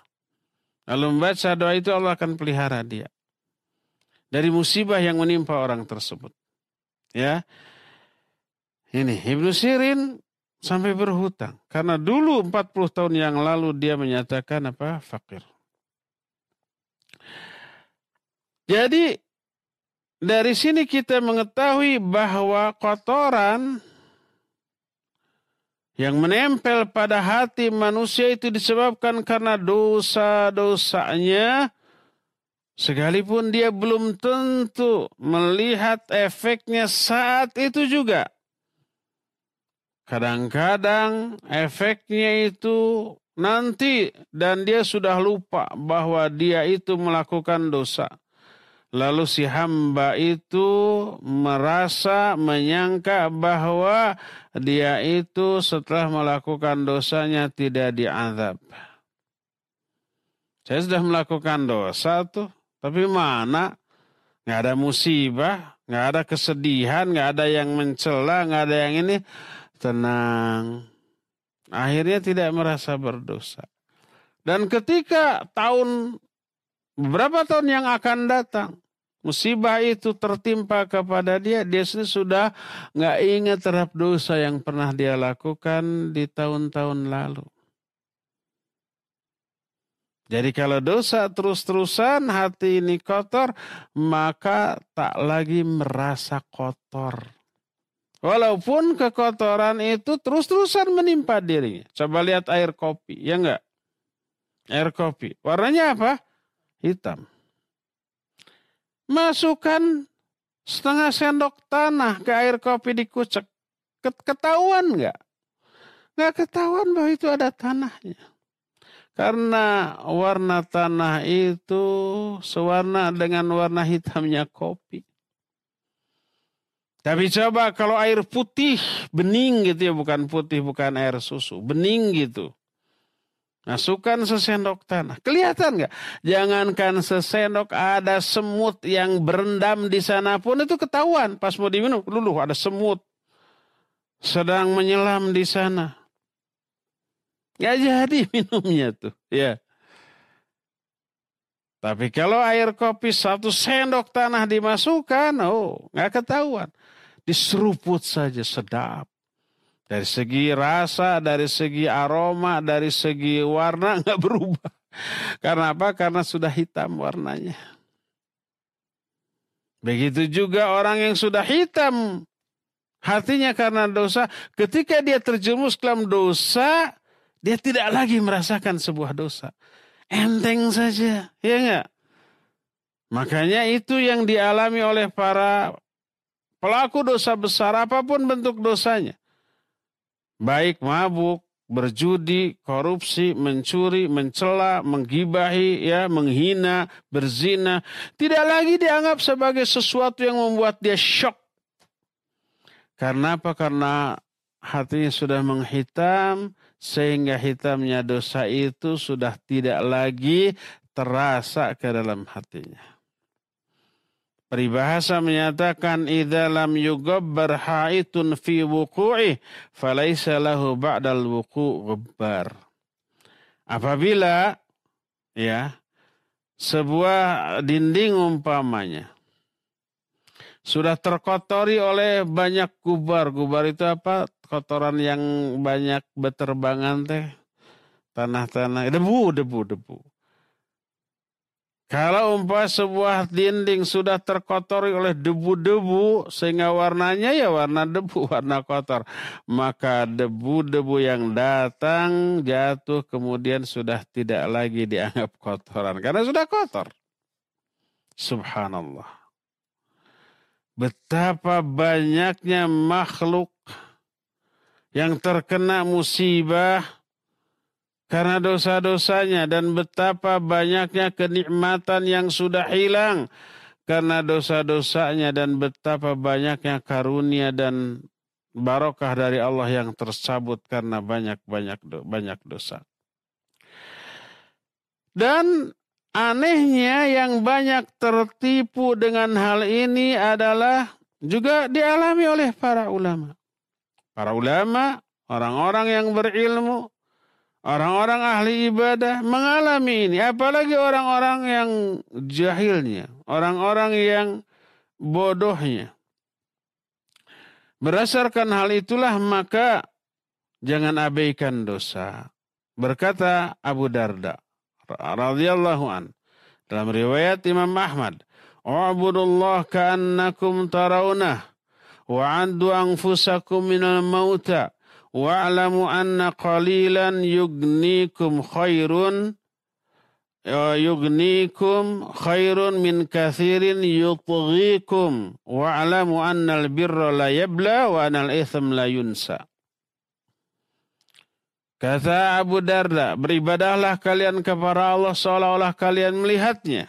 lalu membaca doa itu Allah akan pelihara dia dari musibah yang menimpa orang tersebut. Ya. Ini Ibnu Sirin sampai berhutang karena dulu 40 tahun yang lalu dia menyatakan apa? fakir. Jadi dari sini kita mengetahui bahwa kotoran yang menempel pada hati manusia itu disebabkan karena dosa-dosanya Sekalipun dia belum tentu melihat efeknya saat itu juga. Kadang-kadang efeknya itu nanti dan dia sudah lupa bahwa dia itu melakukan dosa. Lalu si hamba itu merasa menyangka bahwa dia itu setelah melakukan dosanya tidak diazab. Saya sudah melakukan dosa tuh, tapi mana? Nggak ada musibah, nggak ada kesedihan, nggak ada yang mencela, nggak ada yang ini. Tenang. Akhirnya tidak merasa berdosa. Dan ketika tahun beberapa tahun yang akan datang, musibah itu tertimpa kepada dia, dia sendiri sudah nggak ingat terhadap dosa yang pernah dia lakukan di tahun-tahun lalu. Jadi kalau dosa terus-terusan hati ini kotor, maka tak lagi merasa kotor. Walaupun kekotoran itu terus-terusan menimpa dirinya. Coba lihat air kopi, ya enggak? Air kopi. Warnanya apa? Hitam. Masukkan setengah sendok tanah ke air kopi dikucek. Ketahuan enggak? Enggak ketahuan bahwa itu ada tanahnya. Karena warna tanah itu sewarna dengan warna hitamnya kopi. Tapi coba kalau air putih, bening gitu ya, bukan putih, bukan air susu, bening gitu. Masukkan sesendok tanah. Kelihatan nggak? Jangankan sesendok, ada semut yang berendam di sana pun itu ketahuan. Pas mau diminum, dulu ada semut sedang menyelam di sana. Gak jadi minumnya tuh. Ya. Tapi kalau air kopi satu sendok tanah dimasukkan, oh nggak ketahuan. Diseruput saja sedap. Dari segi rasa, dari segi aroma, dari segi warna nggak berubah. Karena apa? Karena sudah hitam warnanya. Begitu juga orang yang sudah hitam hatinya karena dosa, ketika dia terjerumus dalam dosa, dia tidak lagi merasakan sebuah dosa. Enteng saja, ya enggak? Makanya itu yang dialami oleh para pelaku dosa besar apa pun bentuk dosanya. Baik mabuk, berjudi, korupsi, mencuri, mencela, menggibahi, ya, menghina, berzina, tidak lagi dianggap sebagai sesuatu yang membuat dia shock. Karena apa? Karena hatinya sudah menghitam, sehingga hitamnya dosa itu sudah tidak lagi terasa ke dalam hatinya. Peribahasa menyatakan idza lam yugabbar haitun fi wuqu'i falaisa lahu ba'dal wuqu' ghabbar. Apabila ya sebuah dinding umpamanya sudah terkotori oleh banyak gubar. Gubar itu apa? Kotoran yang banyak beterbangan teh tanah-tanah debu debu debu kalau umpah sebuah dinding sudah terkotori oleh debu-debu sehingga warnanya ya warna debu, warna kotor, maka debu-debu yang datang jatuh kemudian sudah tidak lagi dianggap kotoran karena sudah kotor. Subhanallah. Betapa banyaknya makhluk yang terkena musibah karena dosa-dosanya dan betapa banyaknya kenikmatan yang sudah hilang karena dosa-dosanya dan betapa banyaknya karunia dan barokah dari Allah yang tersabut karena banyak-banyak banyak dosa. Dan anehnya yang banyak tertipu dengan hal ini adalah juga dialami oleh para ulama. Para ulama, orang-orang yang berilmu, orang-orang ahli ibadah mengalami ini. Apalagi orang-orang yang jahilnya, orang-orang yang bodohnya. Berdasarkan hal itulah maka jangan abaikan dosa. Berkata Abu Darda radhiyallahu an dalam riwayat Imam Ahmad, "U'budullah ka'annakum tarawnah." وعدوا أنفسكم من الموتى واعلموا أن قليلا يغنيكم خير يغنيكم خير من كثير يطغيكم واعلموا أن البر لا يبلى وأن الإثم لا ينسى Kata Abu Darda, beribadahlah kalian kepada Allah seolah-olah kalian melihatnya.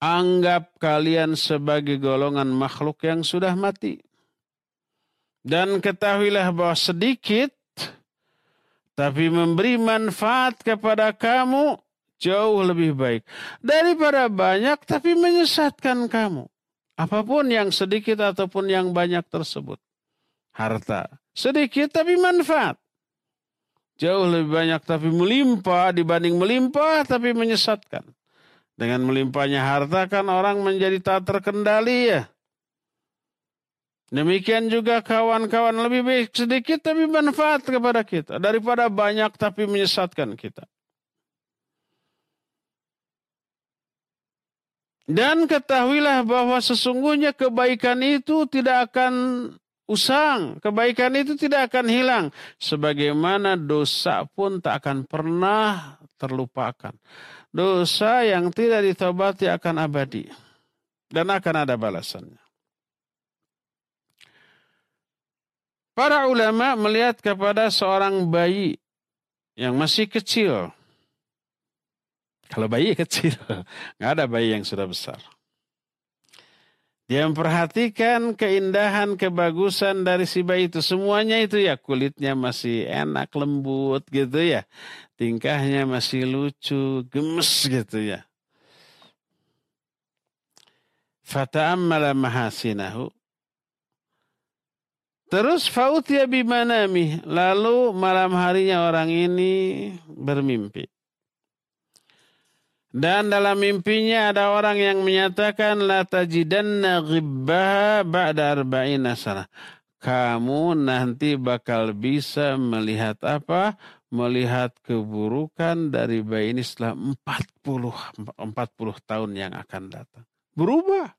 anggap kalian sebagai golongan makhluk yang sudah mati. Dan ketahuilah bahwa sedikit tapi memberi manfaat kepada kamu jauh lebih baik daripada banyak tapi menyesatkan kamu. Apa pun yang sedikit ataupun yang banyak tersebut. Harta sedikit tapi manfaat. Jauh lebih banyak tapi melimpah dibanding melimpah tapi menyesatkan Dengan melimpahnya harta kan orang menjadi tak terkendali ya. Demikian juga kawan-kawan lebih baik sedikit tapi manfaat kepada kita daripada banyak tapi menyesatkan kita. Dan ketahuilah bahwa sesungguhnya kebaikan itu tidak akan usang, kebaikan itu tidak akan hilang. Sebagaimana dosa pun tak akan pernah terlupakan. Dosa yang tidak ditobati akan abadi. Dan akan ada balasannya. Para ulama melihat kepada seorang bayi yang masih kecil. Kalau bayi kecil, nggak ada bayi yang sudah besar. Dia memperhatikan keindahan, kebagusan dari si bayi itu. Semuanya itu ya kulitnya masih enak, lembut gitu ya. Tingkahnya masih lucu, gemes gitu ya. Fata'ammala mahasinahu. Terus fautya bimanami. Lalu malam harinya orang ini bermimpi. Dan dalam mimpinya ada orang yang menyatakan la tajidanna ghibbaha ba'da arba'ina sana. Kamu nanti bakal bisa melihat apa? Melihat keburukan dari bayi ini setelah 40 40 tahun yang akan datang. Berubah.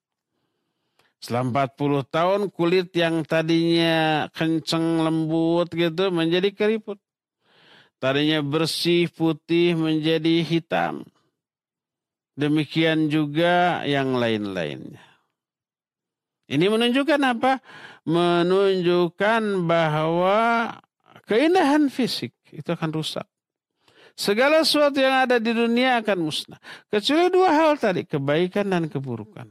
Setelah 40 tahun kulit yang tadinya kenceng lembut gitu menjadi keriput. Tadinya bersih putih menjadi hitam Demikian juga yang lain-lainnya. Ini menunjukkan apa? Menunjukkan bahwa keindahan fisik itu akan rusak. Segala sesuatu yang ada di dunia akan musnah. Kecuali dua hal tadi, kebaikan dan keburukan.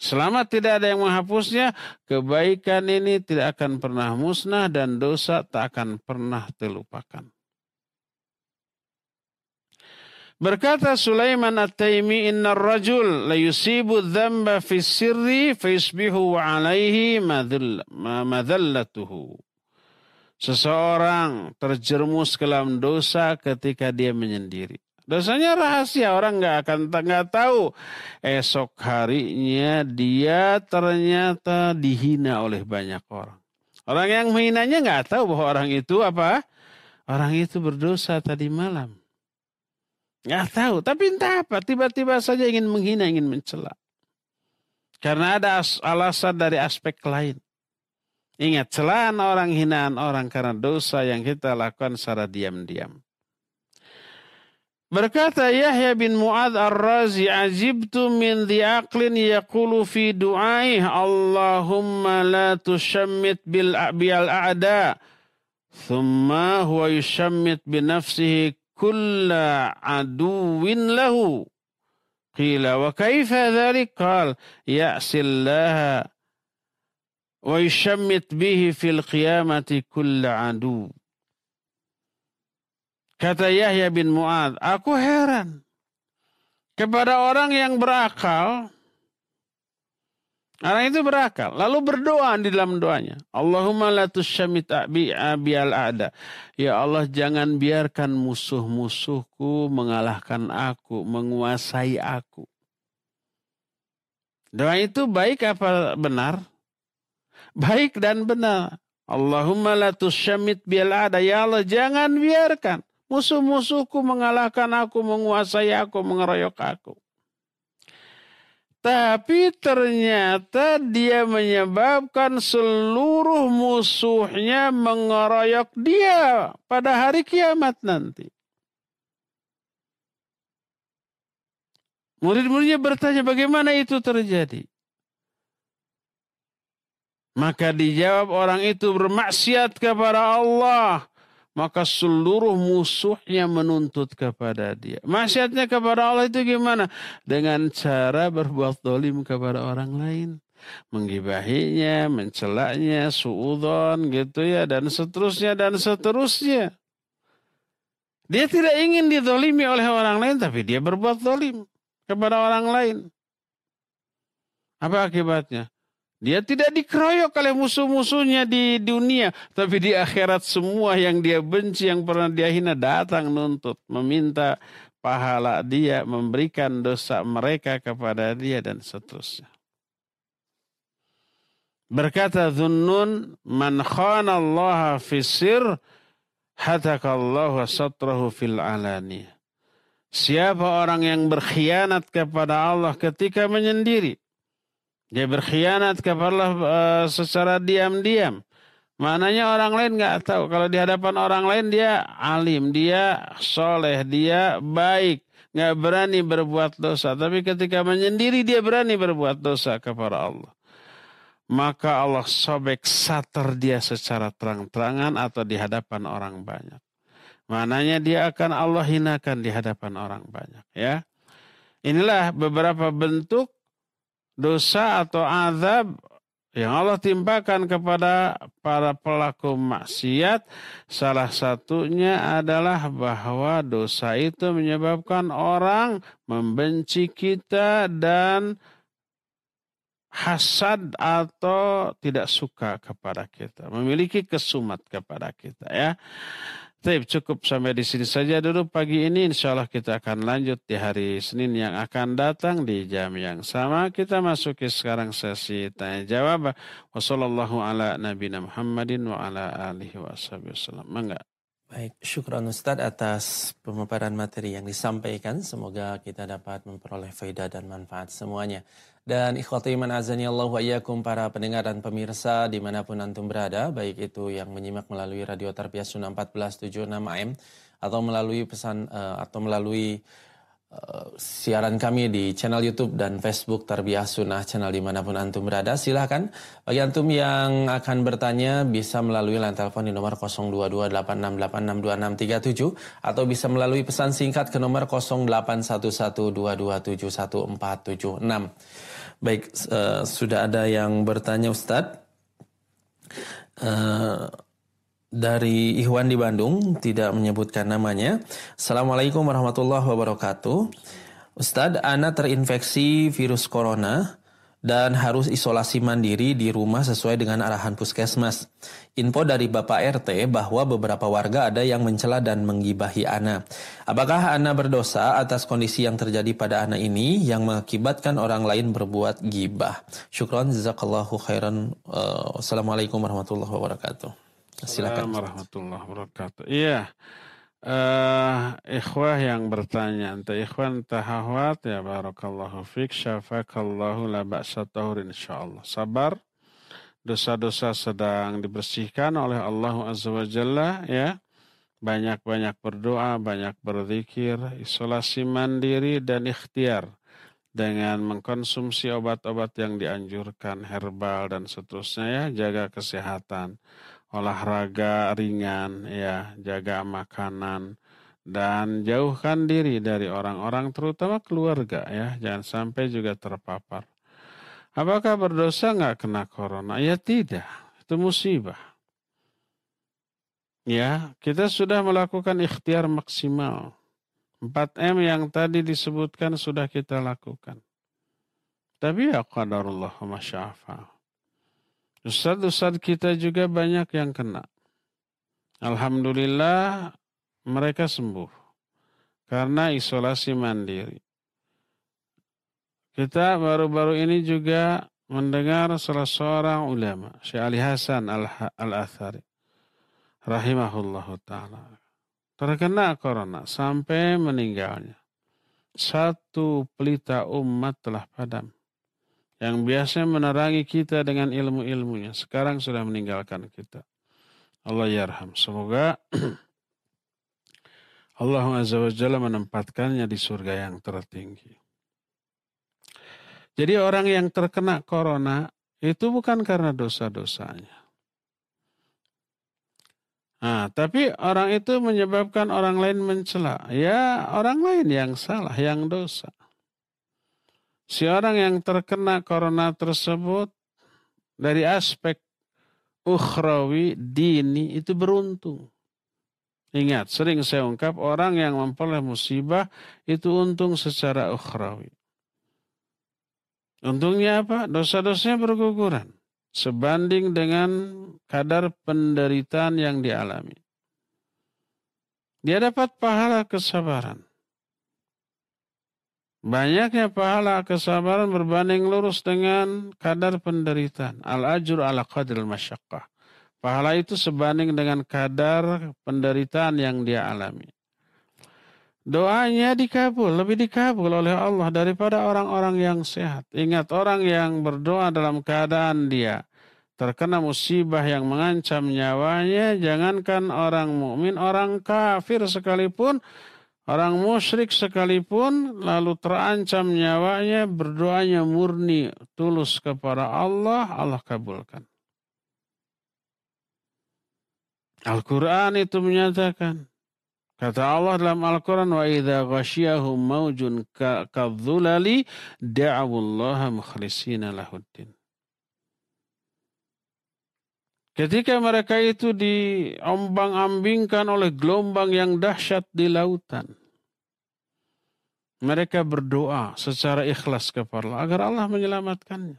Selama tidak ada yang menghapusnya, kebaikan ini tidak akan pernah musnah dan dosa tak akan pernah terlupakan. Berkata Sulaiman At-Taimi inna rajul la yusibu dzamba fi sirri fa yusbihu alaihi madallatuhu. Seseorang terjerumus ke dalam dosa ketika dia menyendiri. Dosanya rahasia, orang nggak akan nggak tahu. Esok harinya dia ternyata dihina oleh banyak orang. Orang yang menghinanya nggak tahu bahwa orang itu apa? Orang itu berdosa tadi malam. Nggak tahu, tapi entah apa, tiba-tiba saja ingin menghina, ingin mencela. Karena ada alasan dari aspek lain. Ingat, celaan orang, hinaan orang karena dosa yang kita lakukan secara diam-diam. Berkata Yahya bin Mu'ad ar-Razi, Ajibtu min diaklin yaqulu fi du'aih, Allahumma la tushammit bil a'da. Thumma huwa yushammit binafsihi kulla aduwin lahu. Qila wa kaifa dhalik? Qal ya'sillaha wa yushammit bihi fil qiyamati kulla adu. Kata Yahya bin Mu'ad, aku heran kepada orang yang berakal Orang itu berakal. Lalu berdoa di dalam doanya. Allahumma la abi al ada. Ya Allah jangan biarkan musuh-musuhku mengalahkan aku, menguasai aku. Doa itu baik apa benar? Baik dan benar. Allahumma la tusyamit al ada. Ya Allah jangan biarkan musuh-musuhku mengalahkan aku, menguasai aku, mengeroyok aku. Tapi ternyata dia menyebabkan seluruh musuhnya mengeroyok dia pada hari kiamat nanti. Murid-muridnya bertanya bagaimana itu terjadi. Maka dijawab orang itu bermaksiat kepada Allah maka seluruh musuhnya menuntut kepada dia. Maksiatnya kepada Allah itu gimana? Dengan cara berbuat dolim kepada orang lain. Menggibahinya, mencelaknya, suudon gitu ya, dan seterusnya, dan seterusnya. Dia tidak ingin didolimi oleh orang lain, tapi dia berbuat dolim kepada orang lain. Apa akibatnya? Dia tidak dikeroyok oleh musuh-musuhnya di dunia. Tapi di akhirat semua yang dia benci, yang pernah dia hina datang nuntut. Meminta pahala dia, memberikan dosa mereka kepada dia dan seterusnya. Berkata Dhunnun, man khana Allah fi sir, hatakallahu satrahu fil alani. Siapa orang yang berkhianat kepada Allah ketika menyendiri. Dia berkhianat kepada Allah uh, secara diam-diam. Maknanya orang lain nggak tahu. Kalau di hadapan orang lain dia alim, dia soleh, dia baik. Nggak berani berbuat dosa. Tapi ketika menyendiri dia berani berbuat dosa kepada Allah maka Allah sobek sater dia secara terang-terangan atau di hadapan orang banyak. Mananya dia akan Allah hinakan di hadapan orang banyak. Ya, Inilah beberapa bentuk dosa atau azab yang Allah timpakan kepada para pelaku maksiat. Salah satunya adalah bahwa dosa itu menyebabkan orang membenci kita dan hasad atau tidak suka kepada kita, memiliki kesumat kepada kita ya. Tapi cukup sampai di sini saja dulu pagi ini. Insya Allah kita akan lanjut di hari Senin yang akan datang di jam yang sama. Kita masuki sekarang sesi tanya jawab. Wassalamualaikum ala nabiyina Muhammadin wa ala alihi wa. Mangga. Baik, syukran Ustadz atas pemaparan materi yang disampaikan. Semoga kita dapat memperoleh faedah dan manfaat semuanya. Dan ikhwati iman azani Allah wa para pendengar dan pemirsa di mana pun antum berada, baik itu yang menyimak melalui Radio Tarbiyah Sunnah 1476 AM atau melalui pesan uh, atau melalui Siaran kami di channel YouTube dan Facebook Tarbiyah Sunnah channel di mana pun antum berada. Silahkan bagi antum yang akan bertanya bisa melalui line telepon di nomor 0228686267 atau bisa melalui pesan singkat ke nomor 0811227146 baik uh, sudah ada yang bertanya Ustadz. Uh, dari Ikhwan di Bandung, tidak menyebutkan namanya. Assalamualaikum warahmatullahi wabarakatuh. Ustadz, Ana terinfeksi virus corona dan harus isolasi mandiri di rumah sesuai dengan arahan puskesmas. Info dari Bapak RT bahwa beberapa warga ada yang mencela dan menggibahi Ana. Apakah Ana berdosa atas kondisi yang terjadi pada Ana ini yang mengakibatkan orang lain berbuat gibah? Syukron, jazakallahu khairan. Uh, Assalamualaikum warahmatullahi wabarakatuh. Silakan. warahmatullahi wabarakatuh. Iya. Uh, ikhwah yang bertanya, anta ikhwan tahawat ya barakallahu fik syafakallahu la ba'sa tahur insyaallah. Sabar. Dosa-dosa sedang dibersihkan oleh Allah Azza wa Jalla ya. Banyak-banyak berdoa, banyak berzikir, isolasi mandiri dan ikhtiar dengan mengkonsumsi obat-obat yang dianjurkan herbal dan seterusnya ya, jaga kesehatan olahraga ringan, ya, jaga makanan dan jauhkan diri dari orang-orang terutama keluarga ya, jangan sampai juga terpapar. Apakah berdosa nggak kena corona? Ya tidak, itu musibah. Ya, kita sudah melakukan ikhtiar maksimal. 4M yang tadi disebutkan sudah kita lakukan. Tapi ya qadarullah masya'afah. Ustadz-ustadz kita juga banyak yang kena. Alhamdulillah mereka sembuh karena isolasi mandiri. Kita baru-baru ini juga mendengar salah seorang ulama, Syekh Ali Hasan Al-Athari, rahimahullahu ta'ala. Terkena corona sampai meninggalnya. Satu pelita umat telah padam yang biasa menerangi kita dengan ilmu-ilmunya. Sekarang sudah meninggalkan kita. Allah yarham. Semoga Allah Azza wa Jalla menempatkannya di surga yang tertinggi. Jadi orang yang terkena corona itu bukan karena dosa-dosanya. Nah, tapi orang itu menyebabkan orang lain mencela. Ya, orang lain yang salah, yang dosa. Si orang yang terkena corona tersebut dari aspek ukhrawi, dini itu beruntung. Ingat, sering saya ungkap orang yang memperoleh musibah itu untung secara ukhrawi. Untungnya apa? Dosa-dosanya berguguran. Sebanding dengan kadar penderitaan yang dialami. Dia dapat pahala kesabaran. Banyaknya pahala kesabaran berbanding lurus dengan kadar penderitaan. Al-ajur ala qadril masyakkah. Pahala itu sebanding dengan kadar penderitaan yang dia alami. Doanya dikabul, lebih dikabul oleh Allah daripada orang-orang yang sehat. Ingat orang yang berdoa dalam keadaan dia terkena musibah yang mengancam nyawanya, jangankan orang mukmin, orang kafir sekalipun Orang musyrik sekalipun lalu terancam nyawanya berdoanya murni tulus kepada Allah, Allah kabulkan. Al-Quran itu menyatakan, kata Allah dalam Al-Quran, wa idha ghasyahum mawjun kadzulali da'awullaha mukhlisina lahuddin. Ketika mereka itu diombang-ambingkan oleh gelombang yang dahsyat di lautan. Mereka berdoa secara ikhlas kepada Allah agar Allah menyelamatkannya.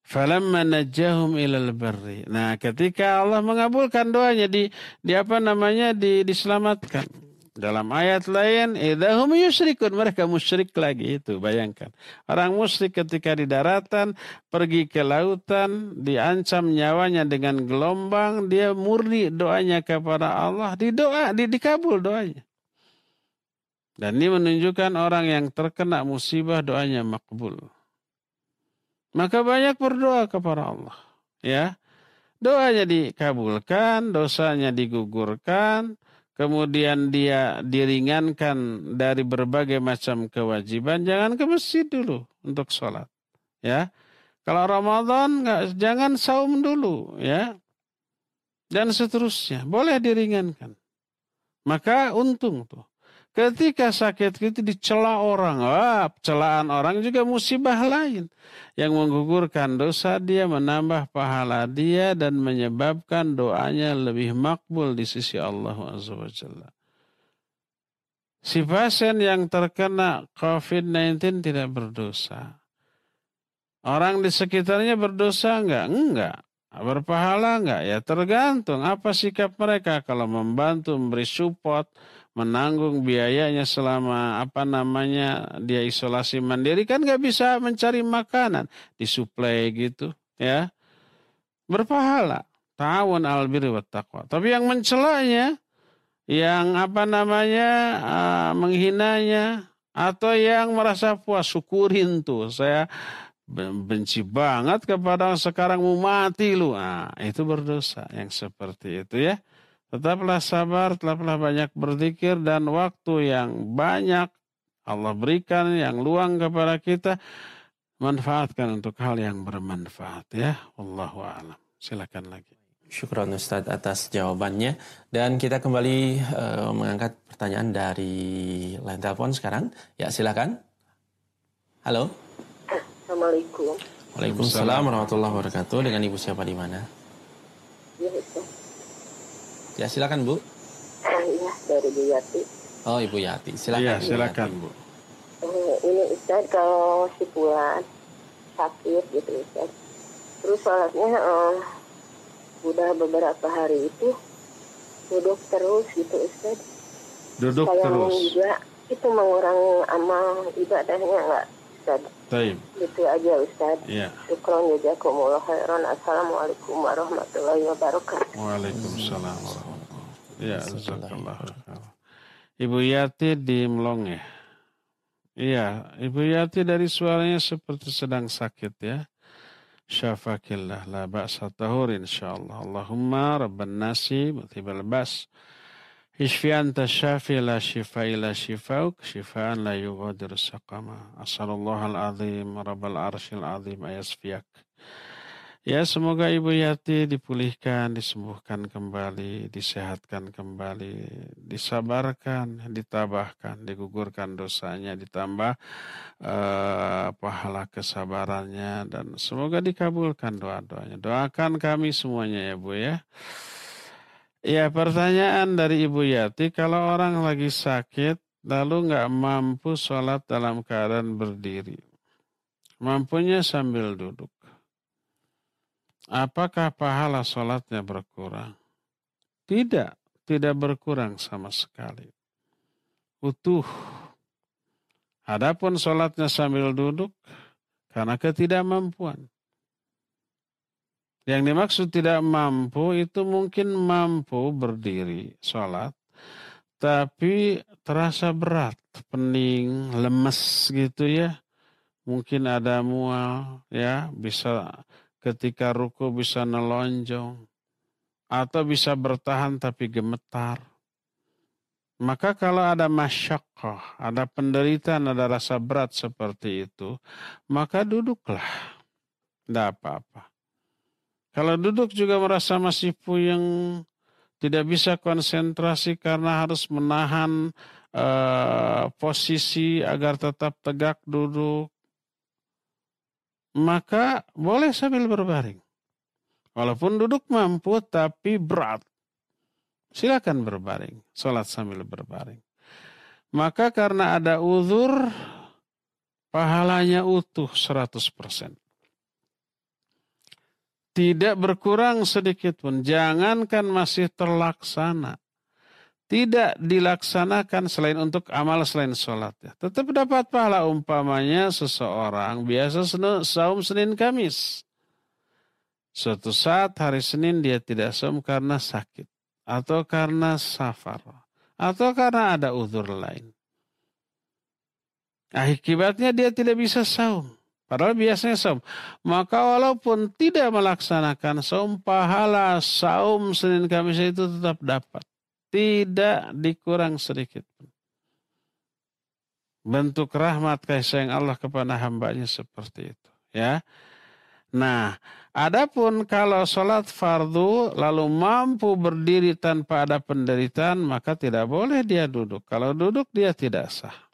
Falamma najjahum ilal barri. Nah, ketika Allah mengabulkan doanya di di apa namanya di diselamatkan. Dalam ayat lain, idahum yusrikun. Mereka musyrik lagi itu, bayangkan. Orang musyrik ketika di daratan, pergi ke lautan, diancam nyawanya dengan gelombang, dia murni doanya kepada Allah, didoa, di, dikabul doanya. Dan ini menunjukkan orang yang terkena musibah doanya makbul. Maka banyak berdoa kepada Allah. Ya, doanya dikabulkan, dosanya digugurkan, kemudian dia diringankan dari berbagai macam kewajiban. Jangan ke masjid dulu untuk sholat. Ya, kalau Ramadan nggak jangan saum dulu, ya, dan seterusnya. Boleh diringankan. Maka untung tuh. Ketika sakit itu dicela orang, ah, celaan orang juga musibah lain yang menggugurkan dosa dia, menambah pahala dia dan menyebabkan doanya lebih makbul di sisi Allah Subhanahu Si pasien yang terkena COVID-19 tidak berdosa. Orang di sekitarnya berdosa enggak? Enggak. Berpahala enggak? Ya tergantung apa sikap mereka kalau membantu memberi support, menanggung biayanya selama apa namanya dia isolasi mandiri kan nggak bisa mencari makanan. Disuplai gitu ya. Berpahala. Tahun albir wa tapi yang mencelanya yang apa namanya uh, menghinanya atau yang merasa puas syukurin tuh. Saya benci banget kepada sekarang mau mati lu. Nah, itu berdosa yang seperti itu ya Tetaplah sabar, tetaplah banyak berzikir dan waktu yang banyak Allah berikan yang luang kepada kita manfaatkan untuk hal yang bermanfaat ya. Allahu a'lam. Silakan lagi. Syukron Ustadz atas jawabannya dan kita kembali uh, mengangkat pertanyaan dari line telepon sekarang. Ya silakan. Halo. Assalamualaikum. Waalaikumsalam warahmatullahi wabarakatuh. Dengan ibu siapa di mana? Ya, Ustaz. Ya silakan Bu. Iya dari Bu Yati. Oh Ibu Yati, silakan. Iya silakan Bu. Ini Ustaz kalau si Puan sakit gitu Ustaz. Terus sholatnya uh, udah beberapa hari itu duduk terus gitu Ustaz. Duduk Sayang terus. juga itu mengurangi amal ibadahnya enggak Ustaz. Taib. Itu aja Ustaz. Iya. Syukron jazakumullah khairan. Assalamualaikum warahmatullahi wabarakatuh. Waalaikumsalam Ya, Ibu Yati di Melonge. Iya, Ibu Yati dari suaranya seperti sedang sakit ya. Syafakillah la ba'sa tahur insyaallah. Allahumma rabban nasi mutibal bas. Ishfi anta syafi la shifa ila shifauk shifaan la yugadir saqama. Asallallahu al-azim rabbal arshil azim ayasfiak. Ya semoga Ibu Yati dipulihkan, disembuhkan kembali, disehatkan kembali, disabarkan, ditabahkan, digugurkan dosanya, ditambah uh, pahala kesabarannya dan semoga dikabulkan doa-doanya. Doakan kami semuanya ya Bu ya. Ya pertanyaan dari Ibu Yati, kalau orang lagi sakit lalu nggak mampu sholat dalam keadaan berdiri, mampunya sambil duduk, apakah pahala sholatnya berkurang? Tidak, tidak berkurang sama sekali. Utuh. Adapun sholatnya sambil duduk karena ketidakmampuan. Yang dimaksud tidak mampu itu mungkin mampu berdiri sholat, tapi terasa berat, pening, lemes gitu ya. Mungkin ada mual, ya bisa ketika ruku bisa nelonjong, atau bisa bertahan tapi gemetar. Maka kalau ada masyakoh, ada penderitaan, ada rasa berat seperti itu, maka duduklah. Tidak apa-apa. Kalau duduk juga merasa masih puyeng, tidak bisa konsentrasi karena harus menahan uh, posisi agar tetap tegak duduk, maka boleh sambil berbaring. Walaupun duduk mampu tapi berat. Silakan berbaring, sholat sambil berbaring. Maka karena ada uzur, pahalanya utuh 100% tidak berkurang sedikit pun. Jangankan masih terlaksana. Tidak dilaksanakan selain untuk amal selain sholat. Ya. Tetap dapat pahala umpamanya seseorang biasa saum Senin Kamis. Suatu saat hari Senin dia tidak saum karena sakit. Atau karena safar. Atau karena ada uzur lain. Akibatnya dia tidak bisa saum. Padahal biasanya saum. Maka walaupun tidak melaksanakan saum, pahala saum Senin Kamis itu tetap dapat. Tidak dikurang sedikit pun. Bentuk rahmat kasih sayang Allah kepada hambanya seperti itu. Ya. Nah, adapun kalau sholat fardu lalu mampu berdiri tanpa ada penderitaan, maka tidak boleh dia duduk. Kalau duduk dia tidak sah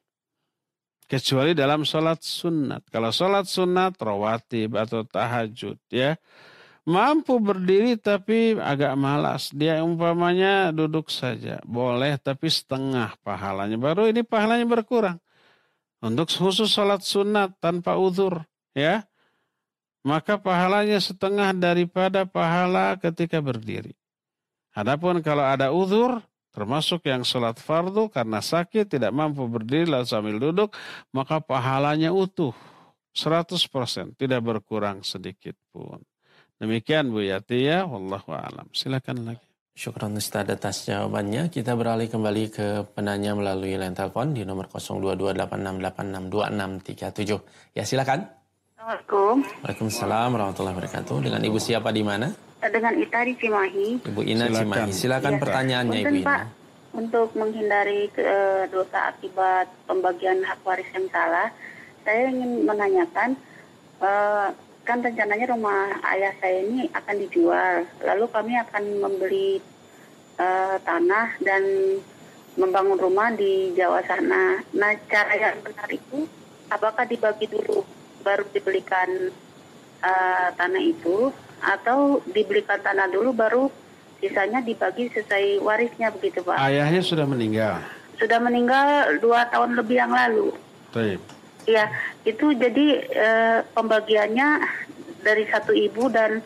kecuali dalam sholat sunat. Kalau sholat sunat, rawatib atau tahajud ya. Mampu berdiri tapi agak malas. Dia umpamanya duduk saja. Boleh tapi setengah pahalanya. Baru ini pahalanya berkurang. Untuk khusus sholat sunat tanpa uzur. Ya. Maka pahalanya setengah daripada pahala ketika berdiri. Adapun kalau ada uzur, termasuk yang sholat fardu karena sakit tidak mampu berdiri lalu sambil duduk maka pahalanya utuh 100% tidak berkurang sedikit pun demikian Bu Yati ya wallahu alam silakan lagi Syukran Ustaz atas jawabannya. Kita beralih kembali ke penanya melalui line telepon di nomor 0228682637. Ya silakan. Assalamualaikum. Waalaikumsalam warahmatullahi wabarakatuh. Dengan Ibu siapa di mana? dengan Ita di Cimahi. Ibu Ina Silakan. Cimahi. Silakan ya. pertanyaannya Ibu Ina. Pak, untuk menghindari uh, dosa akibat pembagian hak waris yang salah, saya ingin menanyakan uh, kan rencananya rumah ayah saya ini akan dijual, lalu kami akan membeli uh, tanah dan membangun rumah di Jawa sana. Nah, cara yang benar itu apakah dibagi dulu baru dibelikan uh, tanah itu atau dibelikan tanah dulu baru sisanya dibagi sesuai warisnya begitu Pak. Ayahnya sudah meninggal. Sudah meninggal dua tahun lebih yang lalu. Baik. Ya, itu jadi e, pembagiannya dari satu ibu dan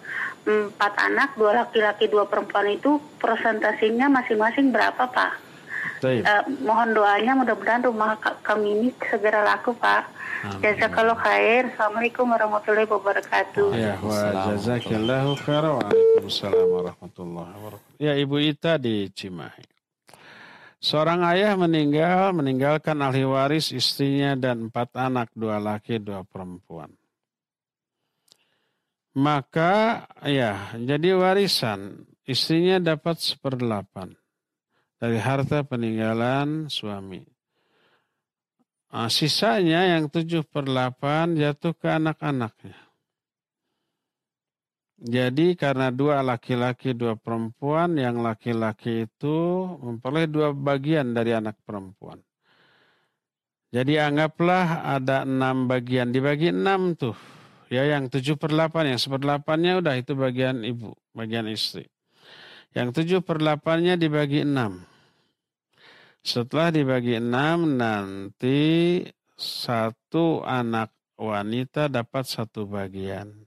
empat anak, dua laki-laki, dua perempuan itu presentasinya masing-masing berapa Pak? Baik. E, mohon doanya mudah-mudahan rumah kami ini segera laku Pak. Jazakallah khair. Assalamualaikum warahmatullahi wabarakatuh. Ya, wa jazakallahu khair. Waalaikumsalam warahmatullahi wabarakatuh. Ya, Ibu Ita di Cimahi. Seorang ayah meninggal, meninggalkan ahli waris istrinya dan empat anak, dua laki, dua perempuan. Maka ya, jadi warisan istrinya dapat seperdelapan dari harta peninggalan suami. Nah, sisanya yang tujuh per delapan jatuh ke anak-anaknya. Jadi karena dua laki-laki, dua perempuan, yang laki-laki itu memperoleh dua bagian dari anak perempuan. Jadi anggaplah ada enam bagian, dibagi enam tuh. Ya yang tujuh per delapan, yang seperdelapannya udah itu bagian ibu, bagian istri. Yang tujuh per delapannya dibagi enam. Setelah dibagi enam nanti satu anak wanita dapat satu bagian.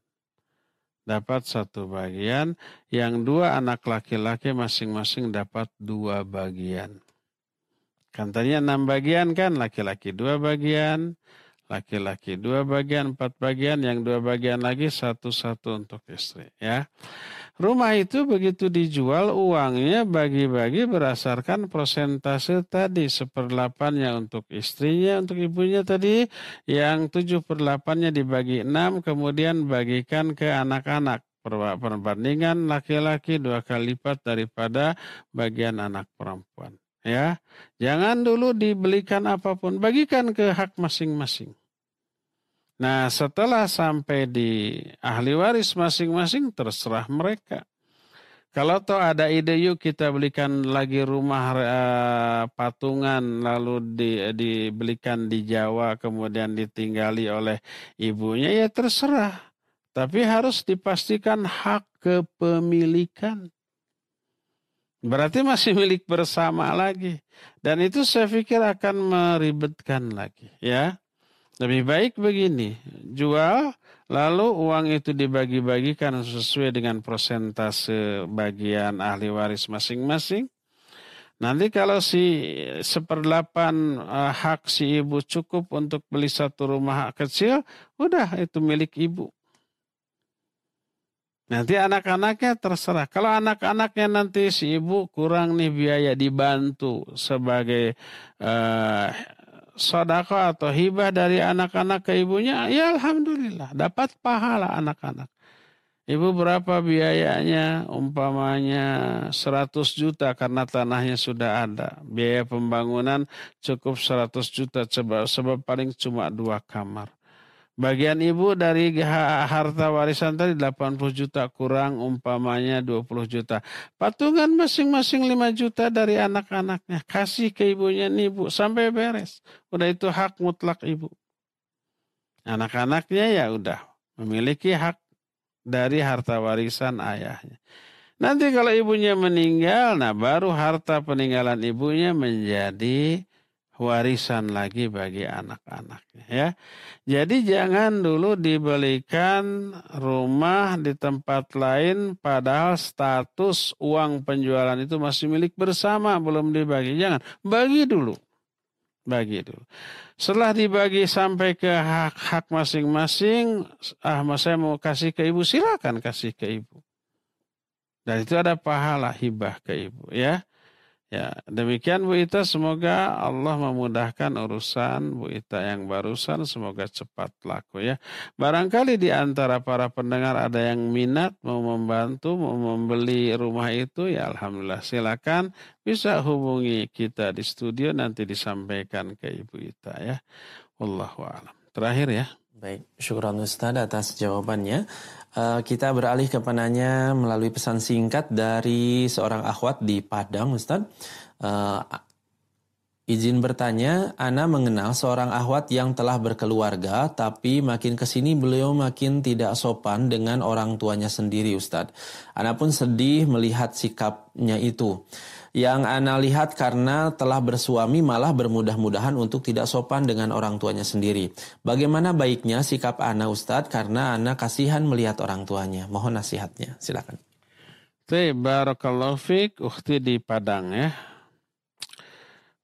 Dapat satu bagian, yang dua anak laki-laki masing-masing dapat dua bagian. Kan tadinya enam bagian kan, laki-laki dua bagian, laki-laki dua bagian, empat bagian, yang dua bagian lagi satu-satu untuk istri. Ya, rumah itu begitu dijual uangnya bagi-bagi berdasarkan prosentase tadi seperdelapannya untuk istrinya, untuk ibunya tadi, yang tujuh perdelapannya dibagi enam, kemudian bagikan ke anak-anak perbandingan laki-laki dua kali lipat daripada bagian anak perempuan. Ya, jangan dulu dibelikan apa pun, bagikan ke hak masing-masing. Nah, setelah sampai di ahli waris masing-masing terserah mereka. Kalau toh ada ide yuk kita belikan lagi rumah uh, patungan lalu di, dibelikan di Jawa kemudian ditinggali oleh ibunya ya terserah. Tapi harus dipastikan hak kepemilikan. Berarti masih milik bersama lagi. Dan itu saya pikir akan meribetkan lagi ya. Lebih baik begini, jual lalu uang itu dibagi-bagikan sesuai dengan persentase bagian ahli waris masing-masing. Nanti kalau si seperdelapan uh, hak si ibu cukup untuk beli satu rumah kecil, udah itu milik ibu. Nanti anak-anaknya terserah. Kalau anak-anaknya nanti si ibu kurang nih biaya dibantu sebagai uh, sodako atau hibah dari anak-anak ke ibunya, ya alhamdulillah dapat pahala anak-anak. Ibu berapa biayanya? Umpamanya 100 juta karena tanahnya sudah ada. Biaya pembangunan cukup 100 juta sebab, sebab paling cuma dua kamar. Bagian ibu dari harta warisan tadi 80 juta kurang umpamanya 20 juta. Patungan masing-masing 5 juta dari anak-anaknya. Kasih ke ibunya nih ibu sampai beres. Udah itu hak mutlak ibu. Anak-anaknya ya udah memiliki hak dari harta warisan ayahnya. Nanti kalau ibunya meninggal, nah baru harta peninggalan ibunya menjadi warisan lagi bagi anak-anaknya ya. Jadi jangan dulu dibelikan rumah di tempat lain padahal status uang penjualan itu masih milik bersama belum dibagi. Jangan, bagi dulu. Bagi dulu. Setelah dibagi sampai ke hak-hak masing-masing, ah saya mau kasih ke ibu, silakan kasih ke ibu. Dan itu ada pahala hibah ke ibu ya. Ya, demikian Bu Ita semoga Allah memudahkan urusan Bu Ita yang barusan semoga cepat laku ya. Barangkali di antara para pendengar ada yang minat mau membantu mau membeli rumah itu ya alhamdulillah silakan bisa hubungi kita di studio nanti disampaikan ke Ibu Ita ya. A'lam. Terakhir ya. Baik, syukur Ustaz atas jawabannya. Uh, kita beralih ke penanya melalui pesan singkat dari seorang akhwat di Padang, Ustaz. Uh, izin bertanya, Ana mengenal seorang akhwat yang telah berkeluarga, tapi makin ke sini beliau makin tidak sopan dengan orang tuanya sendiri, Ustaz. Ana pun sedih melihat sikapnya itu yang Ana lihat karena telah bersuami malah bermudah-mudahan untuk tidak sopan dengan orang tuanya sendiri. Bagaimana baiknya sikap Ana Ustadz karena Ana kasihan melihat orang tuanya. Mohon nasihatnya, silakan. Barakallahu fiqh, ukhti di Padang ya.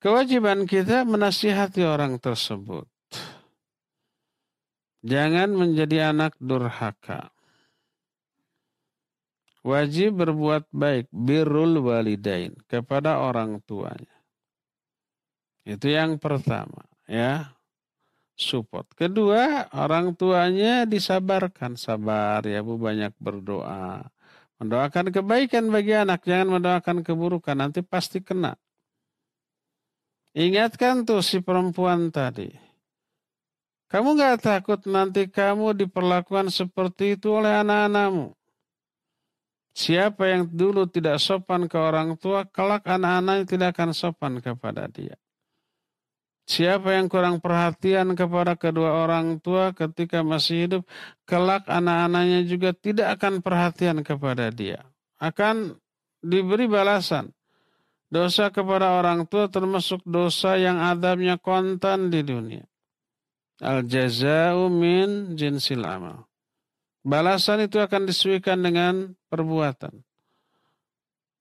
Kewajiban kita menasihati orang tersebut. Jangan menjadi anak durhaka wajib berbuat baik birrul walidain kepada orang tuanya. Itu yang pertama, ya. Support. Kedua, orang tuanya disabarkan, sabar ya Bu banyak berdoa. Mendoakan kebaikan bagi anak, jangan mendoakan keburukan, nanti pasti kena. Ingatkan tuh si perempuan tadi. Kamu gak takut nanti kamu diperlakukan seperti itu oleh anak-anakmu? Siapa yang dulu tidak sopan ke orang tua, kelak anak-anaknya tidak akan sopan kepada dia. Siapa yang kurang perhatian kepada kedua orang tua ketika masih hidup, kelak anak-anaknya juga tidak akan perhatian kepada dia. Akan diberi balasan. Dosa kepada orang tua termasuk dosa yang adabnya kontan di dunia. Al-jaza'u min jinsil amal. Balasan itu akan disesuaikan dengan perbuatan.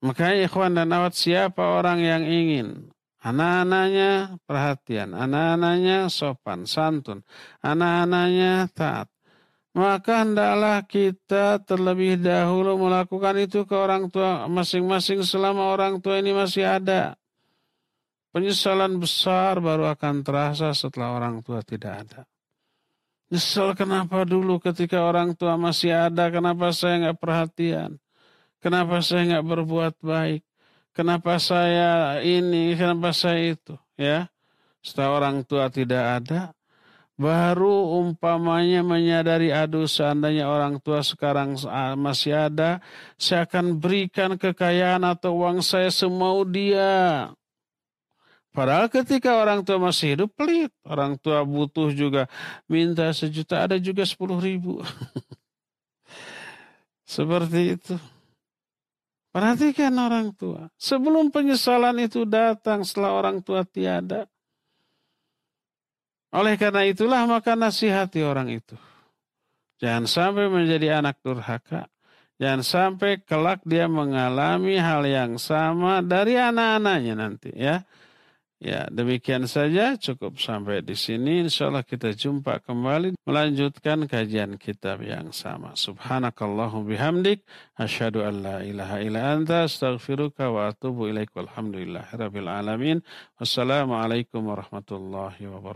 Makanya ikhwan dan awat siapa orang yang ingin Anak-anaknya perhatian, anak-anaknya sopan, santun, anak-anaknya taat. Maka hendaklah kita terlebih dahulu melakukan itu ke orang tua masing-masing selama orang tua ini masih ada. Penyesalan besar baru akan terasa setelah orang tua tidak ada. Nyesel kenapa dulu ketika orang tua masih ada, kenapa saya nggak perhatian? Kenapa saya nggak berbuat baik? Kenapa saya ini, kenapa saya itu? Ya, setelah orang tua tidak ada, baru umpamanya menyadari aduh seandainya orang tua sekarang masih ada, saya akan berikan kekayaan atau uang saya semau dia. Padahal ketika orang tua masih hidup pelit, orang tua butuh juga minta sejuta, ada juga sepuluh ribu. Seperti itu. Perhatikan orang tua. Sebelum penyesalan itu datang setelah orang tua tiada. Oleh karena itulah maka nasihati orang itu. Jangan sampai menjadi anak durhaka. Jangan sampai kelak dia mengalami hal yang sama dari anak-anaknya nanti ya. Ya, demikian saja cukup sampai di sini. Insya Allah kita jumpa kembali melanjutkan kajian kitab yang sama. Subhanakallahu bihamdik. Asyhadu an la ilaha illa anta astaghfiruka wa atubu ilaik. Walhamdulillah rabbil alamin. Wassalamualaikum warahmatullahi wabarakatuh.